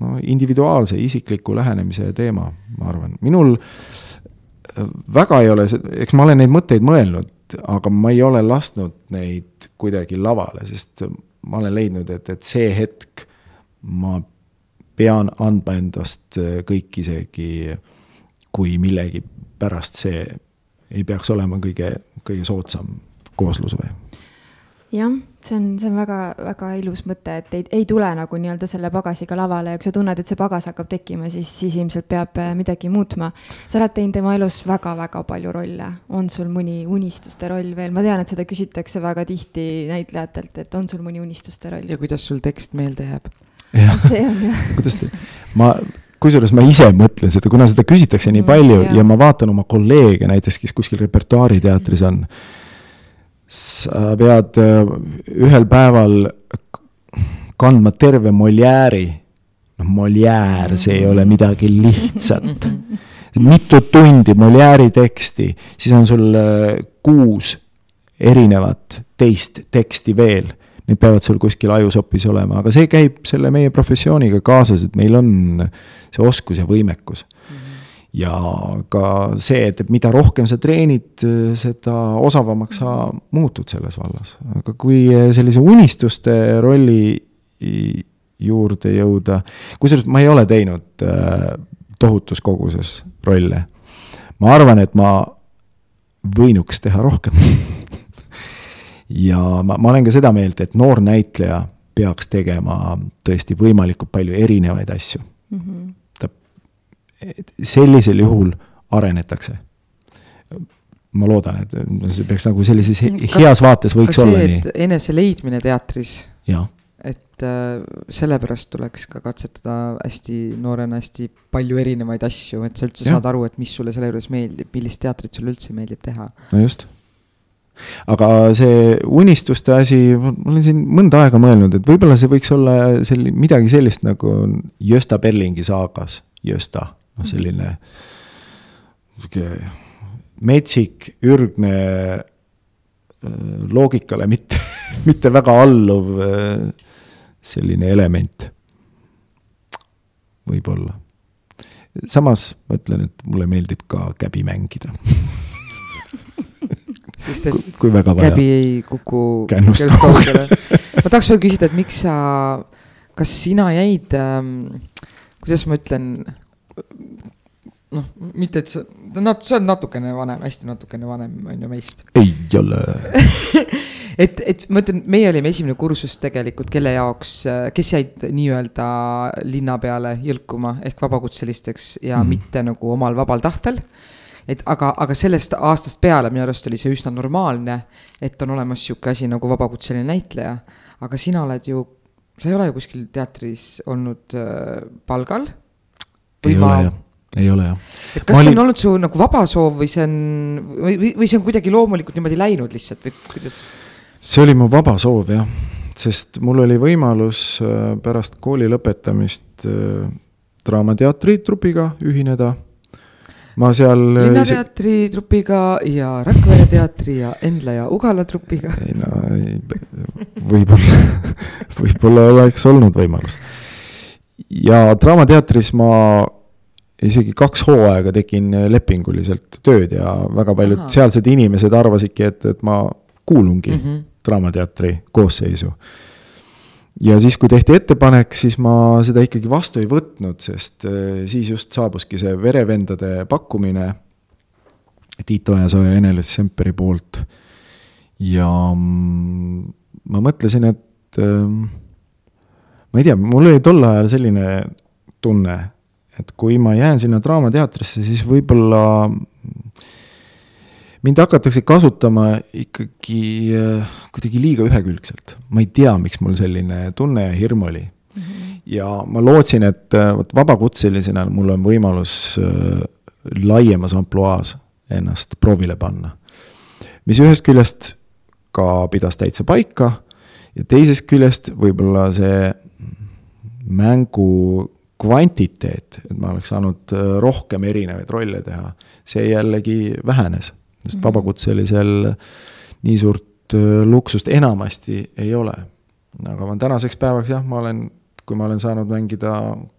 no individuaalse isikliku lähenemise teema, ma arvan, minul äh, väga ei ole, eks ma olen neid mõtteid mõelnud, aga ma ei ole lasknud neid kuidagi lavale, sest ma olen leidnud, et, et see hetk ma pean andma endast äh, kõik isegi, kui millegi pärast see ei peaks olema kõige, kõige soodsam kooslus või? Jah see on, see on väga-väga ilus mõte, et ei, ei tule nagu nii-öelda selle pagasiga lavale ja kui sa tunned, et see pagas hakkab tekkima, siis, siis ilmselt peab äh, midagi muutma. sa oled teinud tema elus väga-väga palju rolle, on sul mõni unistuste roll veel, ma tean, et seda küsitakse väga tihti näitlejatelt, et on sul mõni unistuste roll? ja kuidas sul tekst meelde jääb? see on jah. kuidas te, ma kusjuures ma ise mõtlen seda, kuna seda küsitakse nii mm, palju mm, ja ma vaatan oma kolleege näiteks, kes kuskil repertuaariteatris on mm sa pead äh, ühel päeval kandma terve Molière'i. noh, Molière, see ei ole midagi lihtsat. mitu tundi Molière'i teksti, siis on sul äh, kuus erinevat teist teksti veel. Need peavad sul kuskil ajusopis olema, aga see käib selle meie professiooniga kaasas, et meil on see oskus ja võimekus ja ka see, et, mida rohkem sa treenid, seda osavamaks sa muutud selles vallas. aga kui sellise unistuste rolli juurde jõuda, kusjuures ma ei ole teinud äh, tohutus koguses rolle. ma arvan, et ma võinuks teha rohkem ja ma, ma olen ka seda meelt, et noor näitleja peaks tegema tõesti võimalikult palju erinevaid asju mm. -hmm sellisel juhul arenetakse. ma loodan, et see peaks nagu sellises heas vaates võiks olla see, nii. enese leidmine teatris. et äh, sellepärast tuleks ka katsetada hästi noorena hästi palju erinevaid asju, et sa üldse ja. saad aru, et mis sulle selle juures meeldib, millist teatrit sulle üldse meeldib teha. no just. aga see unistuste asi, ma olen siin mõnda aega mõelnud, et võib-olla see võiks olla selline, midagi sellist nagu Gösta Berlingi saagas, Gösta noh, selline sihuke metsik, ürgne, äh, loogikale mitte, mitte väga alluv äh, selline element. võib-olla. samas ma ütlen, et mulle meeldib ka käbi mängida sest et kui, kui käbi ei kuku kännust kaugele ma tahaks veel küsida, et miks sa, kas sina jäid ähm,, kuidas ma ütlen noh, mitte et sa, no sa oled natukene vanem, hästi natukene vanem, on ju, meist. ei ole et, et ma ütlen, meie olime esimene kursus tegelikult, kelle jaoks, kes jäid nii-öelda linna peale jõlkuma ehk vabakutselisteks ja mm. mitte nagu omal vabal tahtel. et aga, aga sellest aastast peale minu arust oli see üsna normaalne, et on olemas sihuke asi nagu vabakutseline näitleja. aga sina oled ju, sa ei ole ju kuskil teatris olnud äh, palgal. Ei ma, ole jah ei ole jah. kas olin... see on olnud su nagu vaba soov või see on, või, või see on kuidagi loomulikult niimoodi läinud lihtsalt või kuidas? see oli mu vaba soov jah, sest mul oli võimalus äh, pärast kooli lõpetamist äh, Draamateatri trupiga ühineda ma seal. Äh, linnateatri ise... trupiga ja Rakvere teatri ja Endla ja Ugala trupiga. ei no võib-olla võib-olla oleks olnud võimalus. Ja Draamateatris ma isegi kaks hooaega tegin lepinguliselt tööd ja väga paljud Aha. sealsed inimesed arvasidki, et, et ma kuulungi mm -hmm. Draamateatri koosseisu ja siis, kui tehti ettepanek, siis ma seda ikkagi vastu ei võtnud, sest äh, siis just saabuski see verevendade pakkumine Tiit Ojasoo ja Ene-Liis Semperi poolt. ja mm, ma mõtlesin, et ähm, ma ei tea, mul oli tol ajal selline tunne, et kui ma jään sinna Draamateatrisse, siis võib-olla mind hakatakse kasutama ikkagi äh, kuidagi liiga ühekülgselt. ma ei tea, miks mul selline tunne ja hirm oli mm. -hmm. ja ma lootsin, et äh, vot vabakutselisena mul on võimalus äh, laiemas ampluaas ennast proovile panna. mis ühest küljest ka pidas täitsa paika ja teisest küljest võib-olla see mängu kvantiteet, et ma oleks saanud rohkem erinevaid rolle teha, see jällegi vähenes sest mhm. vabakutselisel nii suurt luksust enamasti ei ole. aga ma tänaseks päevaks jah, ma olen, kui ma olen saanud mängida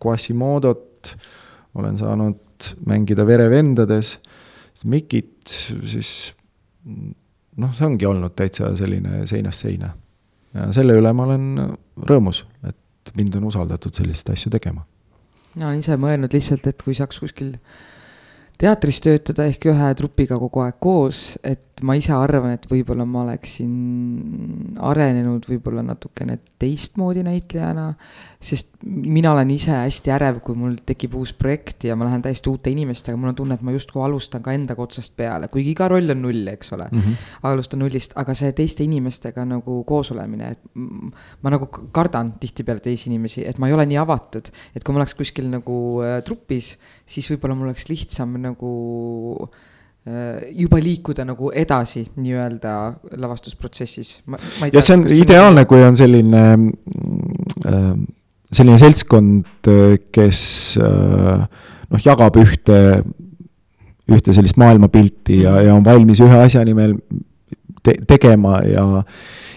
Quasimodot, olen saanud mängida Verevendades, Mikit, siis noh, see ongi olnud täitsa selline seinast seina. ja selle üle ma olen rõõmus, et mind on usaldatud selliseid asju tegema. mina olen ise mõelnud lihtsalt, et kui saaks kuskil teatris töötada ehk ühe trupiga kogu aeg koos, et ma ise arvan, et võib-olla ma oleksin arenenud võib-olla natukene teistmoodi näitlejana, sest mina olen ise hästi ärev, kui mul tekib uus projekt ja ma lähen täiesti uute inimestega, mul on tunne, et ma justkui alustan ka endaga otsast peale, kuigi iga roll on null, eks ole mm. -hmm. alustan nullist, aga see teiste inimestega nagu koos olemine, et ma nagu kardan tihtipeale teisi inimesi, et ma ei ole nii avatud, et kui ma oleks kuskil nagu äh, trupis, siis võib-olla mul oleks lihtsam nagu Äh, juba liikuda nagu edasi nii-öelda lavastusprotsessis. ja see on ideaalne, kui on selline äh, selline seltskond, kes äh, noh, jagab ühte, ühte sellist maailmapilti ja, ja on valmis ühe asja nimel te tegema ja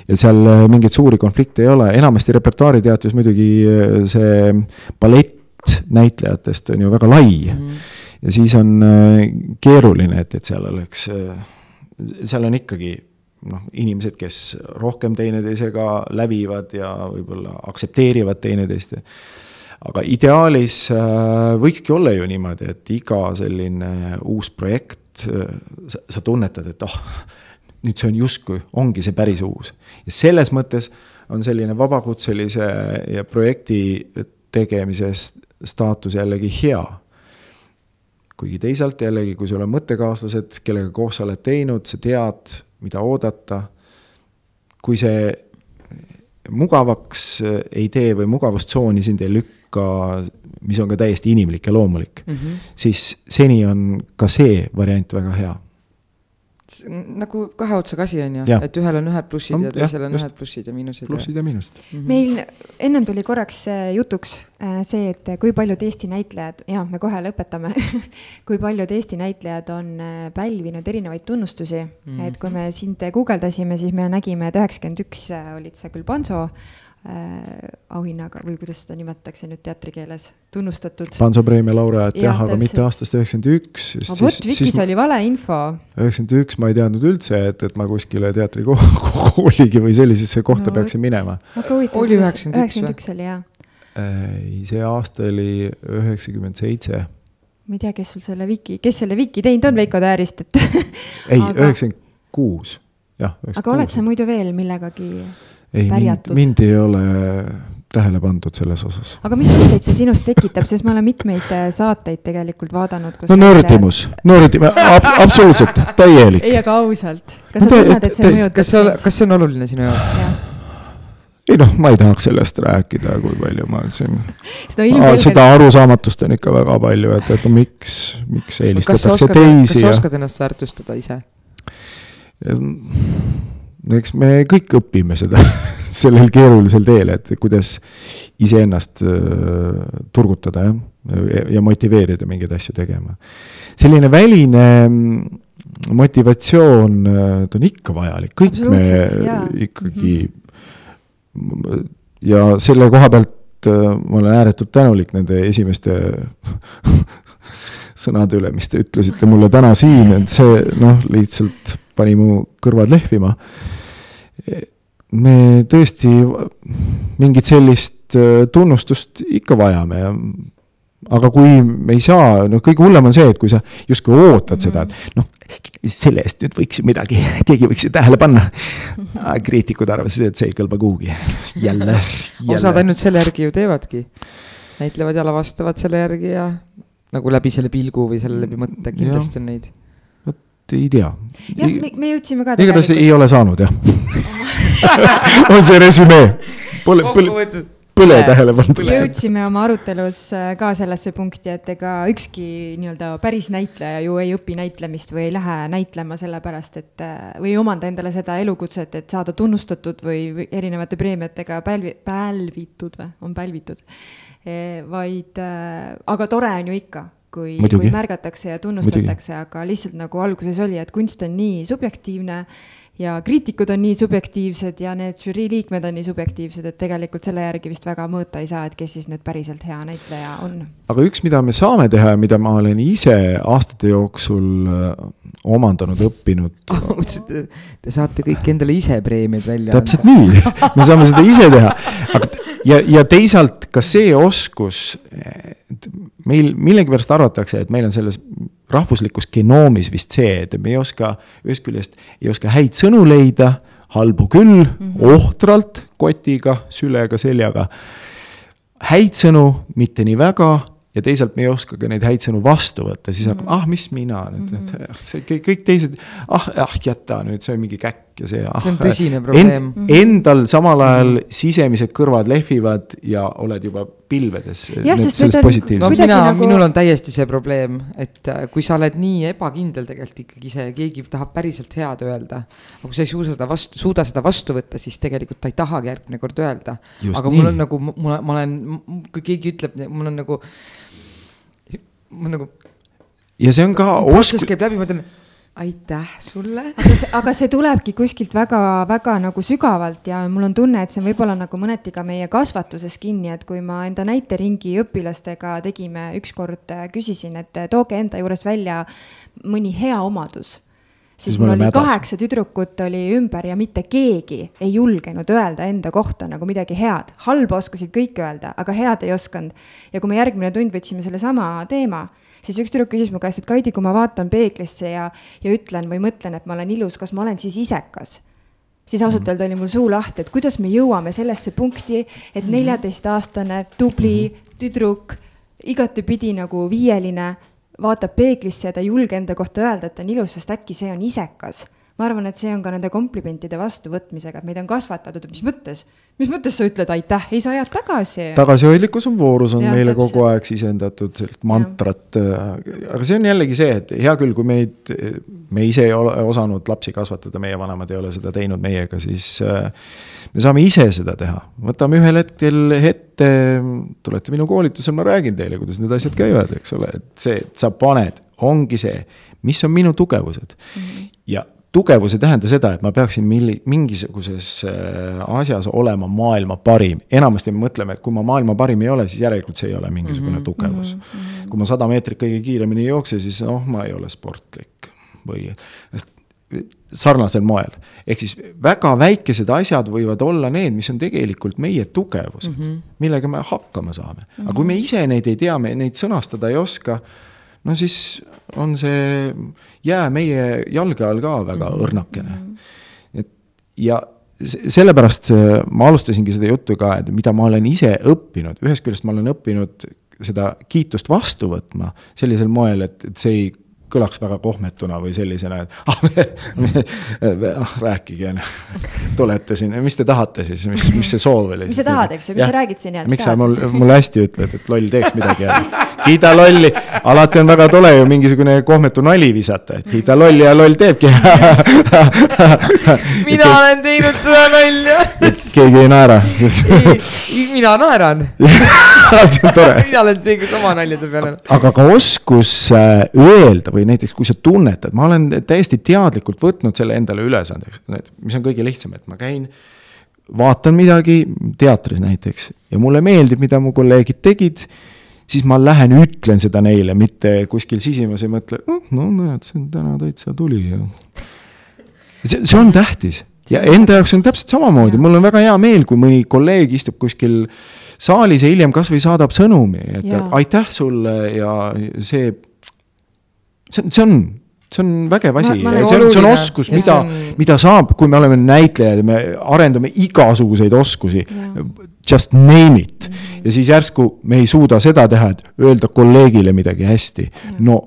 ja seal mingeid suuri konflikte ei ole, enamasti repertuaariteatris muidugi see ballett näitlejatest on ju väga lai mm. -hmm ja siis on äh, keeruline, et, et seal oleks, äh, seal on ikkagi noh, inimesed, kes rohkem teineteisega lävivad ja võib-olla aktsepteerivad teineteist. aga ideaalis äh, võikski olla ju niimoodi, et iga selline uus projekt, sa tunnetad, et oh,, nüüd see on justkui, ongi see päris uus. ja selles mõttes on selline vabakutselise ja projekti tegemise staatus jällegi hea kuigi teisalt jällegi, kui sul on mõttekaaslased, kellega koos sa oled teinud, sa tead, mida oodata. kui see mugavaks ei tee või mugavustsooni sind ei lükka, mis on ka täiesti inimlik ja loomulik mm, -hmm. siis seni on ka see variant väga hea nagu kahe otsaga asi on ju, et ühel on ühed plussid ja, ja teisel on ühed plussid ja miinused. plussid ja miinused mm. -hmm. meil ennem tuli korraks jutuks äh, see, et kui paljud Eesti näitlejad, ja me kohe lõpetame kui paljud Eesti näitlejad on äh, pälvinud erinevaid tunnustusi mm, -hmm. et kui me sind guugeldasime, siis me nägime, et üheksakümmend üks äh, olid sa küll Bonzo äh, auhinnaga või kuidas seda nimetatakse nüüd teatrikeeles, tunnustatud. Panso preemia laureaat jah, jah, aga mitte aastast üheksakümmend üks. vot, Vikis oli valeinfo. üheksakümmend üks ma ei teadnud üldse, et, et ma kuskile teatrikooligi või sellisesse kohta no, peaksin minema. oli üheksakümmend üks oli jah? ei, see aasta oli üheksakümmend seitse. ma ei tea, kes sul selle Viki, kes selle Viki teinud on Veiko Täärist, et ei, üheksakümmend kuus, jah. aga oled sa muidu veel millegagi? Ei, mind, mind ei ole tähele pandud selles osas. aga mis tundeid see sinus tekitab, sest ma olen mitmeid äh, saateid tegelikult vaadanud. no nördimus, nördimus ab, absoluutselt, täielik. ei, aga ausalt, kas sa tunned, et see mõjutab kas see, kas see on oluline sinu jaoks? ei noh, ma ei tahaks sellest rääkida, kui palju ma siin seda ilmselgelt... seda arusaamatust on ikka väga palju, et, et no miks, miks eelistatakse teisi. kas sa oskad ennast väärtustada ise? Eks me kõik õpime seda sellel keerulisel teel, et kuidas iseennast äh, turgutada jah, ja motiveerida mingeid asju tegema. selline väline mm, motivatsioon, äh, ta on ikka vajalik, kõik me jaa. ikkagi mm. -hmm ja selle koha pealt äh, ma olen ääretult tänulik nende esimeste sõnade üle, mis te ütlesite mulle täna siin, et see noh, lihtsalt pani mu kõrvad lehvima. me tõesti mingit sellist äh, tunnustust ikka vajame ja aga kui me ei saa, noh, kõige hullem on see, et kui sa justkui ootad mm -hmm. seda, et noh, selle eest nüüd võiks midagi, keegi võiks ju tähele panna. kriitikud arvasid, et see ei kõlba kuhugi, jälle, jälle. osad ainult selle järgi ju teevadki. näitlevad ja lavastavad selle järgi ja nagu läbi selle pilgu või selle läbi mõtte, kindlasti ja. on neid. vot ei tea. jah, me jõudsime ka. igatahes ei ole saanud jah on see resümee. Pole, pole põle tähelepanu. jõudsime oma arutelus äh, ka sellesse punkti, et ega ükski nii-öelda päris näitleja ju ei õpi näitlemist või ei lähe näitlema sellepärast, et äh, või ei omanda endale seda elukutset, et saada tunnustatud või, erinevate preemiatega pälvi, pälvitud või, on pälvitud. Vaid, äh, aga tore on ju ikka kui, kui märgatakse ja tunnustatakse, aga lihtsalt nagu alguses oli, et kunst on nii subjektiivne ja kriitikud on nii subjektiivsed ja need žürii liikmed on nii subjektiivsed, et tegelikult selle järgi vist väga mõõta ei saa, et kes siis nüüd päriselt hea näitleja on. aga üks, mida me saame teha ja mida ma olen ise aastate jooksul äh, omandanud, õppinud oh,. Te saate kõik endale ise preemiaid välja anda. täpselt nii, me saame seda ise teha, aga ja, ja teisalt ka see oskus, meil millegipärast arvatakse, et meil on selles rahvuslikus genoomis vist see, et me ei oska, ühest küljest ei oska häid sõnu leida, halbu küll mm, -hmm. ohtralt, kotiga, sülega, seljaga. häid sõnu mitte nii väga ja teisalt me ei oska ka neid häid sõnu vastu võtta, siis hakkab mm, -hmm. ah, mis mina nüüd mm, -hmm. et kõik, kõik teised, ah, ah jäta nüüd, see on mingi käkk ja see see on tõsine probleem en,. Mhm. Endal samal ajal mm -hmm. sisemised kõrvad lehvivad ja oled juba pilvedes. no mina nagu..., minul on täiesti see probleem, et äh, kui sa oled nii ebakindel tegelikult ikkagi see, keegi tahab päriselt head öelda. aga kui sa ei suuda seda vastu, suuda seda vastu võtta, siis tegelikult ta ei tahagi järgmine kord öelda. aga nii. mul on nagu, mul, ma olen, kui keegi ütleb, mul on nagu ma nagu. ja see on ka. protsess käib läbi, ma ütlen aitäh sulle. aga see, tulebki kuskilt väga-väga nagu sügavalt ja mul on tunne, et see on võib-olla nagu mõneti ka meie kasvatuses kinni, et kui ma enda näiteringi õpilastega tegime, ükskord äh, küsisin, et äh, tooge enda juures välja mõni hea omadus siis mul oli kaheksa tüdrukut oli ümber ja mitte keegi ei julgenud öelda enda kohta nagu midagi head. halba oskasid kõik öelda, aga head ei osanud. ja kui me järgmine tund võtsime sellesama teema, siis üks tüdruk küsis mu käest, et Kaidi, kui ma vaatan peeglisse ja, ja ütlen või mõtlen, et ma olen ilus, kas ma olen siis isekas? siis ausalt mhm. öelda oli mul suu lahti, et kuidas me jõuame sellesse punkti, et mhm. neljateistaastane tubli mhm. tüdruk, igatepidi nagu viieline vaatab peeglisse ja ta ei julge enda kohta öelda, et ta on ilus, sest äkki see on isekas. Ma arvan, et see on ka nende komplimentide vastuvõtmisega, et meid on kasvatatud, mis mõttes, mis mõttes sa ütled aitäh, ei sa ajad tagasi. tagasihoidlikkus on voorus, on ja, meile täpselt. kogu aeg sisendatud sellist mantrat. aga see on jällegi see, et hea küll, kui meid, me ise ei ole osanud lapsi kasvatada, meie vanemad ei ole seda teinud meiega, siis äh, me saame ise seda teha, võtame ühel hetkel ette, tulete minu koolitusel, ma räägin teile, kuidas need asjad käivad, eks ole, et see, et sa paned, ongi see, mis on minu tugevused mm. -hmm. ja tugevus ei tähenda seda, et ma peaksin milli-, mingisuguses äh, asjas olema maailma parim. enamasti me mõtleme, et kui ma maailma parim ei ole, siis järelikult see ei ole mingisugune mm -hmm, tugevus mm. -hmm. kui ma sada meetrit kõige kiiremini ei jookse, siis noh, ma ei ole sportlik või sarnasel moel. ehk siis väga väikesed asjad võivad olla need, mis on tegelikult meie tugevused mm, -hmm. millega me hakkama saame mm. -hmm. aga kui me ise neid ei tea, me neid sõnastada ei oska, no siis on see jää meie jalge all ka väga -hmm. õrnakene. et ja sellepärast äh, ma alustasingi seda juttu ka, et mida ma olen ise õppinud, ühest küljest ma olen õppinud seda kiitust vastu võtma sellisel moel, et, et see ei kõlaks väga kohmetuna või sellisena, et ah, me, me, ah rääkige, tulete siin, mis te tahate siis, mis, mis see soov oli? mis sa tahad, eks ju, mis ja. sa räägid siin ja miks sa mul, mulle hästi ütled, et loll teeks midagi ja kiida lolli, alati on väga tore ju mingisugune kohmetu nali visata, et kiida lolli ja loll teebki mina olen teinud seda nalja keegi ei naera mina naeran see on tore mina olen see, kes oma naljade peale. aga ka oskus äh, öelda või näiteks, kui sa tunnetad, ma olen täiesti teadlikult võtnud selle endale ülesandeks, mis on kõige lihtsam, et ma käin vaatan midagi teatris näiteks ja mulle meeldib, mida mu kolleegid tegid, siis ma lähen ütlen seda neile, mitte kuskil sisimas ei mõtle, oh, no näed, see on täna täitsa tuli ja. see, see on tähtis ja enda jaoks on täpselt samamoodi, mul on väga hea meel, kui mõni kolleeg istub kuskil saalis ja hiljem kasvõi saadab sõnumi, et ja. aitäh sulle ja see see on, see on, see on vägev asi, see on, see on oskus, mida, on... mida saab, kui me oleme näitlejad ja me arendame igasuguseid oskusi. Just name it mm -hmm. ja siis järsku me ei suuda seda teha, et öelda kolleegile midagi hästi. no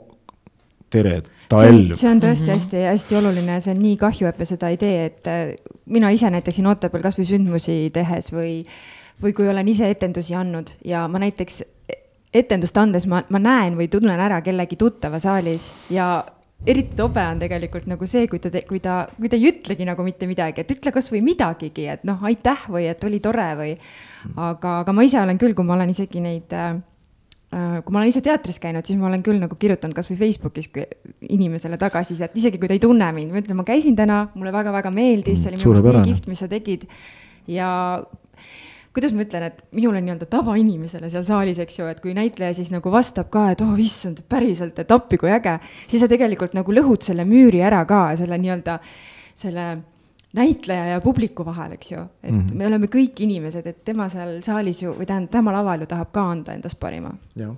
tere, ta ellub. see on tõesti hästi-hästi mhm. oluline ja see on nii kahju, et me seda ei tee, et äh, mina ise näiteks siin Otepääl kasvõi sündmusi tehes või, või kui olen ise etendusi andnud ja ma näiteks etendust andes ma, ma näen või tunnen ära kellegi tuttava saalis ja eriti tobe on tegelikult nagu see, kui ta, kui ta, kui ta ei ütlegi nagu mitte midagi, et ütle kasvõi midagigi, et noh, aitäh või et oli tore või. aga, aga ma ise olen küll, kui ma olen isegi neid äh, kui ma olen ise teatris käinud, siis ma olen küll nagu kirjutanud kasvõi Facebookis inimesele tagasisidet, isegi kui ta ei tunne mind, ma ütlen, ma käisin täna, mulle väga-väga meeldis, see oli minu meelest nii kihvt, mis sa tegid. ja kuidas ma ütlen, et minule nii-öelda tavainimesele seal saalis, eks ju, et kui näitleja siis nagu vastab ka, et oh issand, päriselt, et appi kui äge, siis sa tegelikult nagu lõhud selle müüri ära ka, selle nii-öelda, selle näitleja ja publiku vahel, eks ju, et mm -hmm. me oleme kõik inimesed, et tema seal saalis ju või tähendab, tema laval ju tahab ka anda endast parima. jah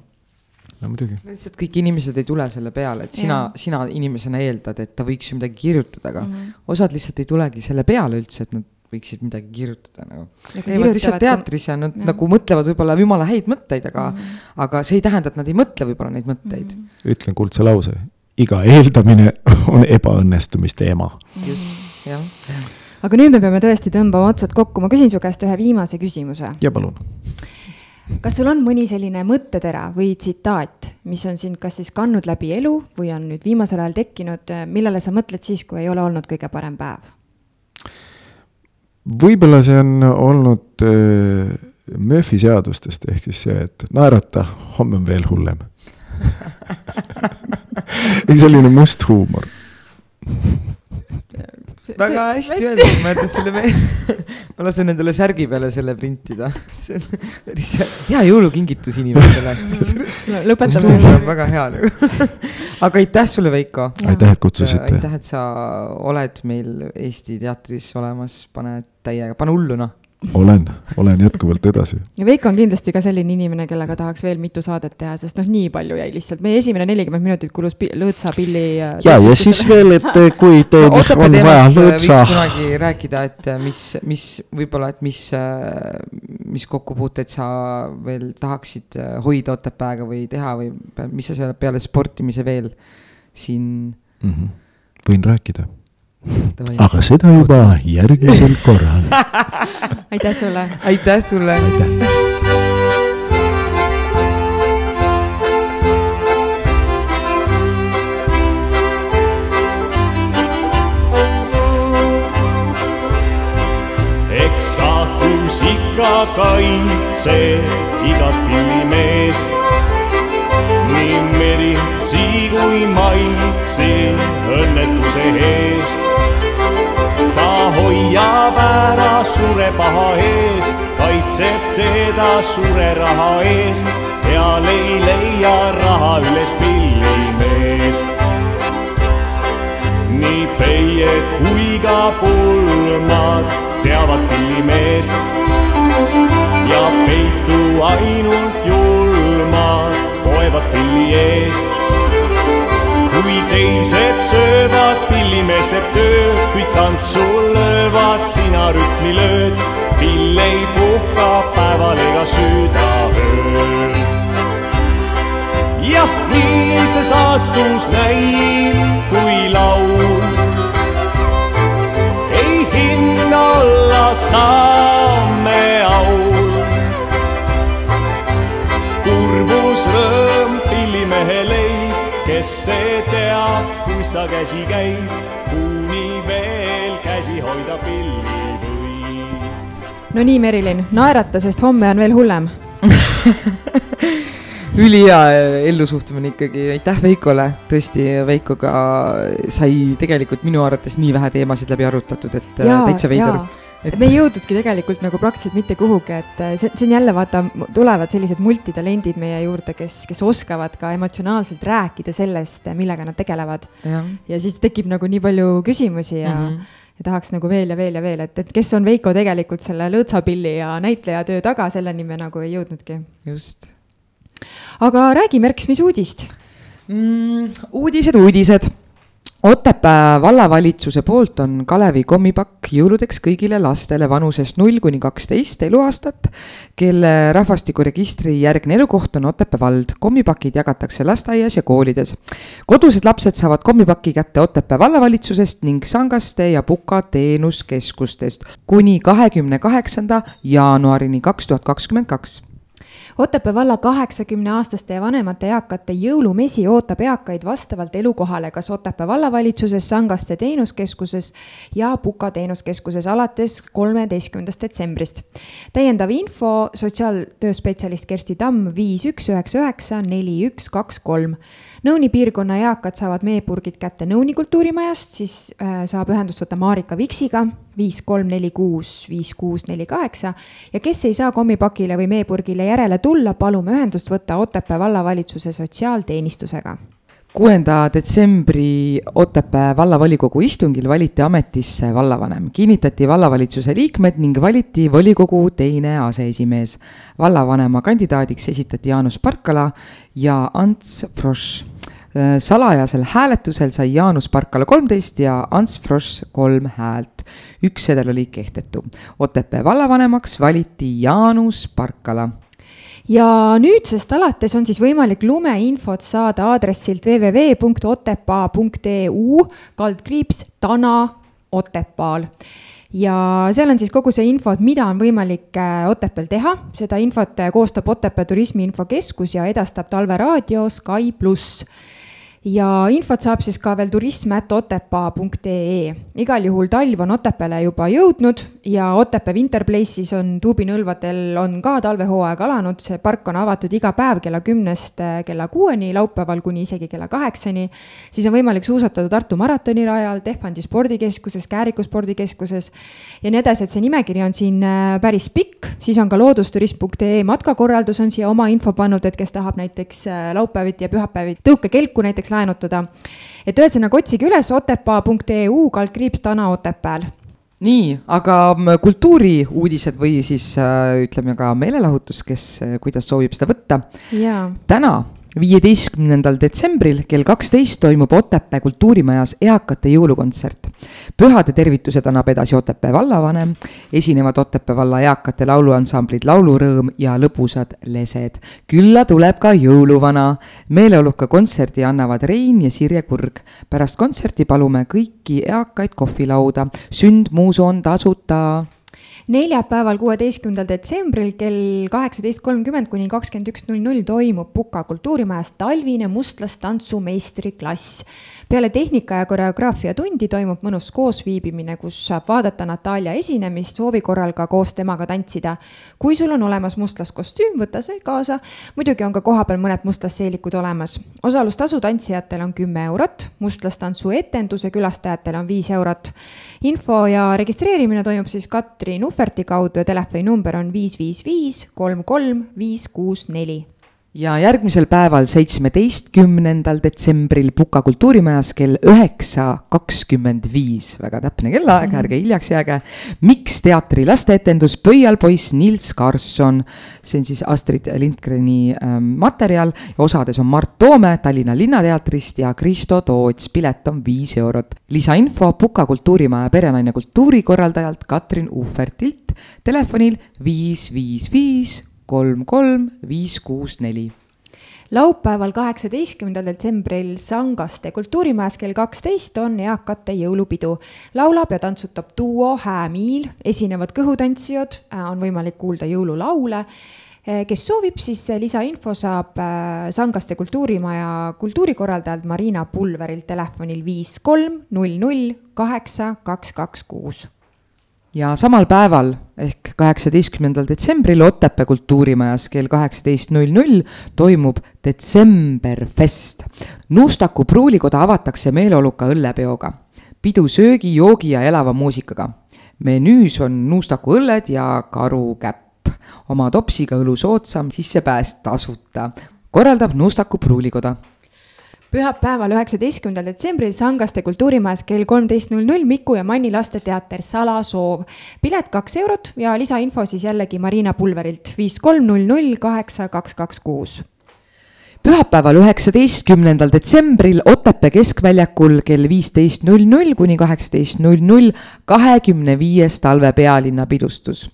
no muidugi. lihtsalt kõik inimesed ei tule selle peale, et sina, sina inimesena eeldad, et ta võiks ju midagi kirjutada, aga mm -hmm. osad lihtsalt ei tulegi selle peale üldse, et nad võiksid midagi kirjutada nagu. käivad lihtsalt teatris ja nad ja. nagu mõtlevad võib-olla jumala häid mõtteid, aga mm, -hmm. aga see ei tähenda, et nad ei mõtle võib-olla neid mõtteid mm. -hmm. ütlen kuldse lause, iga eeldamine on ebaõnnestumiste ema. just, jah aga nüüd me peame tõesti tõmbama otsad kokku, ma küsin su käest ühe viimase küsimuse. ja palun. kas sul on mõni selline mõttetera või tsitaat, mis on sind kas siis kandnud läbi elu või on nüüd viimasel ajal tekkinud, millele sa mõtled siis, kui ei ole olnud kõige parem päev? Võib-olla see on olnud äh, Murphy seadustest, ehk siis see, et naerata, homme on veel hullem. Selline must huumor väga hästi öeldud, ma jätan selle meelde. ma lasen endale särgi peale selle printida. see on päris hea jõulukingitus inimestele lõpetame. väga hea nagu. aga aitäh sulle, Veiko. aitäh, et kutsusite. aitäh, et sa oled meil Eesti teatris olemas, pane täiega, pane hullu noh olen, olen jätkuvalt edasi. ja Veiko on kindlasti ka selline inimene, kellega tahaks veel mitu saadet teha, sest noh, nii palju jäi lihtsalt, meie esimene nelikümmend minutit kulus pi lõõtsapilli. ja, ja, ja siis veel, et kui teil no, on vaja lõõtsa. võiks kunagi rääkida, et mis, mis võib-olla, et mis, mis kokkupuuteid sa veel tahaksid hoida Otepääga või teha või mis sa seal peale sportimise veel siin mm. -hmm. võin rääkida aga seda juba järgmisel korral aitäh sulle. aitäh sulle. aitäh. eks saatus ikka kaitse igat pillimeest. nii meri, sii kui maitse õnnetuse eest hoiab ära sure paha eest, kaitseb teda sure raha eest, peal ei leia raha üles pillimeest. nii peied kui ka pulmad teavad pillimeest ja peitu ainult julmad poevad pilli eest kui teised söövad pillimeeste tööd, kui tantsu löövad, sina rütmi lööd. pill ei puhka päeval ega südaööl. jah, nii see saatus näib kui laul. ei hinna olla saame aul. See teab, kus ta käsi käib, kuni veel käsi hoida pilli võib. no nii, Merilin, naerata, sest homme on veel hullem ülihea ellusuhtumine ikkagi, aitäh Veikole, tõesti Veikoga sai tegelikult minu arvates nii vähe teemasid läbi arutatud, et äh, Jaa, täitsa veider. Et me ei jõudnudki tegelikult nagu praktiliselt mitte kuhugi, et äh, see, see on jälle vaata, tulevad sellised multitalendid meie juurde, kes, kes oskavad ka emotsionaalselt rääkida sellest, millega nad tegelevad. ja siis tekib nagu nii palju küsimusi ja mm, -hmm. ja tahaks nagu veel ja veel ja veel, et, et kes on Veiko tegelikult selle lõõtsapilli ja näitlejatöö taga, selleni me nagu ei jõudnudki. just aga räägi, Merks, mis uudist mm,? uudised, uudised. Otepää vallavalitsuse poolt on Kalevi kommipakk jõuludeks kõigile lastele vanusest null kuni kaksteist eluaastat, kelle rahvastikuregistri järgne elukoht on Otepää vald. kommipakid jagatakse lasteaias ja koolides. kodused lapsed saavad kommipaki kätte Otepää vallavalitsusest ning Sangaste ja Puka teenuskeskustest kuni kahekümne kaheksanda jaanuarini kaks tuhat kakskümmend kaks Otepää valla kaheksakümneaastaste ja vanemate eakate jõulumesi ootab eakaid vastavalt elukohale kas Otepää vallavalitsuses, Sangaste teenuskeskuses ja Puka teenuskeskuses alates kolmeteistkümnendast detsembrist. täiendav info sotsiaaltööspetsialist Kersti Tamm viis üks üheksa üheksa neli üks kaks kolm Nõuni piirkonna eakad saavad meepurgid kätte Nõuni kultuurimajast, siis äh, saab ühendust võtta Marika Viksiga viis kolm neli kuus viis kuus neli kaheksa ja kes ei saa kommipakile või meepurgile järele tulla, palume ühendust võtta Otepää vallavalitsuse sotsiaalteenistusega kuuenda detsembri Otepää vallavolikogu istungil valiti ametisse vallavanem, kinnitati vallavalitsuse liikmed ning valiti volikogu teine aseesimees. vallavanema kandidaadiks esitati Jaanus Parkala ja Ants Frosch. Salajasel hääletusel sai Jaanus Parkala kolmteist ja Ants Frosch kolm häält. üks sedel oli kehtetu. Otepää vallavanemaks valiti Jaanus Parkala ja nüüdsest alates on siis võimalik lumeinfot saada aadressilt www.otepaa.eu kaldkriips Tana Otepaal ja seal on siis kogu see info, et mida on võimalik äh, Otepääl teha, seda infot äh, koostab Otepää Turismi Infokeskus ja edastab talveraadio Sky pluss ja infot saab siis ka veel turism.otepaa.ee. igal juhul talv on Otepääle juba jõudnud ja Otepää Winterplace'is on tuubinõlvadel on ka talvehooaeg alanud, see park on avatud iga päev kella kümnest eh, kella kuueni, laupäeval kuni isegi kella kaheksani. siis on võimalik suusatada Tartu maratoni rajal, Tehvandi spordikeskuses, Kääriku spordikeskuses ja nii edasi, et see nimekiri on siin eh, päris pikk, siis on ka loodusturism.ee matkakorraldus on siia oma info pannud, et kes tahab näiteks eh, laupäeviti ja pühapäeviti tõukekelku näiteks laenutada. et ühesõnaga otsige üles otepaa.eu kaldkriips Tana Otepääl nii, aga kultuuriuudised või siis äh, ütleme ka meelelahutus, kes äh, kuidas soovib seda võtta. täna viieteistkümnendal detsembril kell kaksteist toimub Otepää kultuurimajas eakate jõulukontsert. pühade tervitused annab edasi Otepää vallavanem, esinevad Otepää valla eakate lauluansamblid Laulurõõm ja Lõbusad lesed. külla tuleb ka jõuluvana. meeleoluka kontserdi annavad Rein ja Sirje Kurg. pärast kontserti palume kõiki eakaid kohvilauda. sündmuus on tasuta neljapäeval, kuueteistkümnendal detsembril kell kaheksateist kolmkümmend kuni kakskümmend üks null null toimub Puka kultuurimajas talvine mustlastantsu meistriklass peale tehnika ja koreograafia tundi toimub mõnus koosviibimine, kus saab vaadata Natalja esinemist, soovi korral ka koos temaga tantsida. kui sul on olemas mustlaskostüüm, võta see kaasa. muidugi on ka kohapeal mõned mustlasseelikud olemas. osalustasu tantsijatel on kümme eurot, mustlastantsu etenduse külastajatele on viis eurot. info ja registreerimine toimub siis Katrin Uhverti kaudu ja telefoninumber on viis, viis, viis, kolm, kolm, viis, kuus, neli ja järgmisel päeval, seitsmeteistkümnendal detsembril Puka kultuurimajas kell üheksa kakskümmend viis, väga täpne kellaaeg mm, -hmm. ärge hiljaks jääge. Miks teatri lasteetendus Pöial poiss Nils Karlsson. see on siis Astrid Lindgreni ähm, materjal ja osades on Mart Toome Tallinna Linnateatrist ja Kristo Toots, pilet on viis eurot. lisainfo Puka kultuurimaja perenaine kultuurikorraldajalt Katrin Uhvertilt telefonil viis, viis, viis kolm, kolm, viis, kuus, neli. Laupäeval, kaheksateistkümnendal detsembril Sangaste kultuurimajas kell kaksteist on eakate jõulupidu. laulab ja tantsutab duo Häämiil, esinevad kõhutantsijad, äh, on võimalik kuulda jõululaule. Äh, kes soovib, siis lisainfo saab äh, Sangaste kultuurimaja kultuurikorraldajalt Marina Pulverilt telefonil viis kolm null null kaheksa kaks kaks kuus ja samal päeval ehk kaheksateistkümnendal detsembril Otepää kultuurimajas kell kaheksateist null null toimub Detsemberfest. Nuustaku pruulikoda avatakse meeleoluka õllepeoga, pidu söögi, joogi ja elava muusikaga. menüüs on Nuustaku õlled ja karukäpp, oma topsiga õlu soodsam, sissepääs tasuta. korraldab Nuustaku pruulikoda pühapäeval, üheksateistkümnendal detsembril Sangaste kultuurimajas kell kolmteist null null Miku ja Manni lasteteater Salasoov. pilet kaks eurot ja lisainfo siis jällegi Marina Pulverilt viis kolm null null kaheksa kaks kaks kuus pühapäeval, üheksateistkümnendal detsembril Otepää keskväljakul kell viisteist null null kuni kaheksateist null null kahekümne viies talve pealinna pidustus.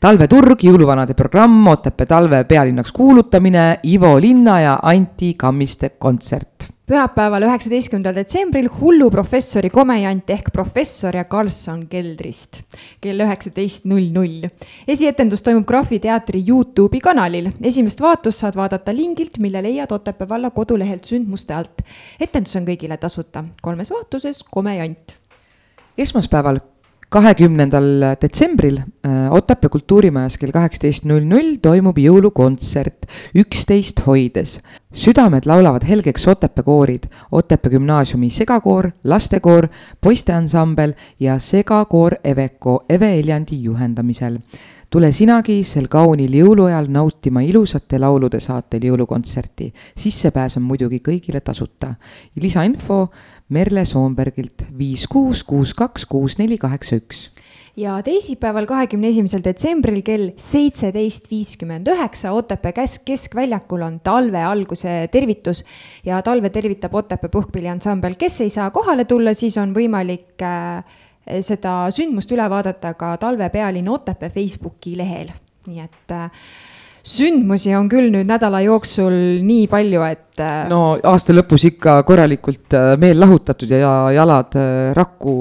talveturg, jõuluvanade programm, Otepää talve pealinnaks kuulutamine, Ivo Linna ja Anti Kammiste kontsert pühapäeval, üheksateistkümnendal detsembril hulluprofessori komejant ehk professor ja Karlsson keldrist kell üheksateist null null. esietendus toimub Krahvi teatri Youtube'i kanalil. esimest vaatust saad vaadata lingilt, mille leiad Otepää valla kodulehelt sündmuste alt. etendus on kõigile tasuta, kolmes vaatuses komejant esmaspäeval, kahekümnendal detsembril äh, Otepää kultuurimajas kell kaheksateist null null toimub jõulukontsert Üksteist hoides. südamed laulavad helgeks Otepää koorid, Otepää gümnaasiumi segakoor, lastekoor, poisteansambel ja segakoor Eveko Eve Eljandi juhendamisel. tule sinagi sel kaunil jõuluajal nautima ilusate laulude saatel jõulukontserti. sissepääs on muidugi kõigile tasuta. lisainfo Merle Soombergilt viis kuus kuus kaks kuus neli kaheksa üks ja teisipäeval, kahekümne esimesel detsembril kell seitseteist viiskümmend üheksa Otepää kesk, keskväljakul on talve alguse tervitus ja talve tervitab Otepää puhkpilliansambel. kes ei saa kohale tulla, siis on võimalik äh, seda sündmust üle vaadata ka talve pealinn Otepää Facebooki lehel, nii et äh, sündmusi on küll nüüd nädala jooksul nii palju, et. Äh, no aasta lõpus ikka korralikult äh, meel lahutatud ja jalad äh, rakku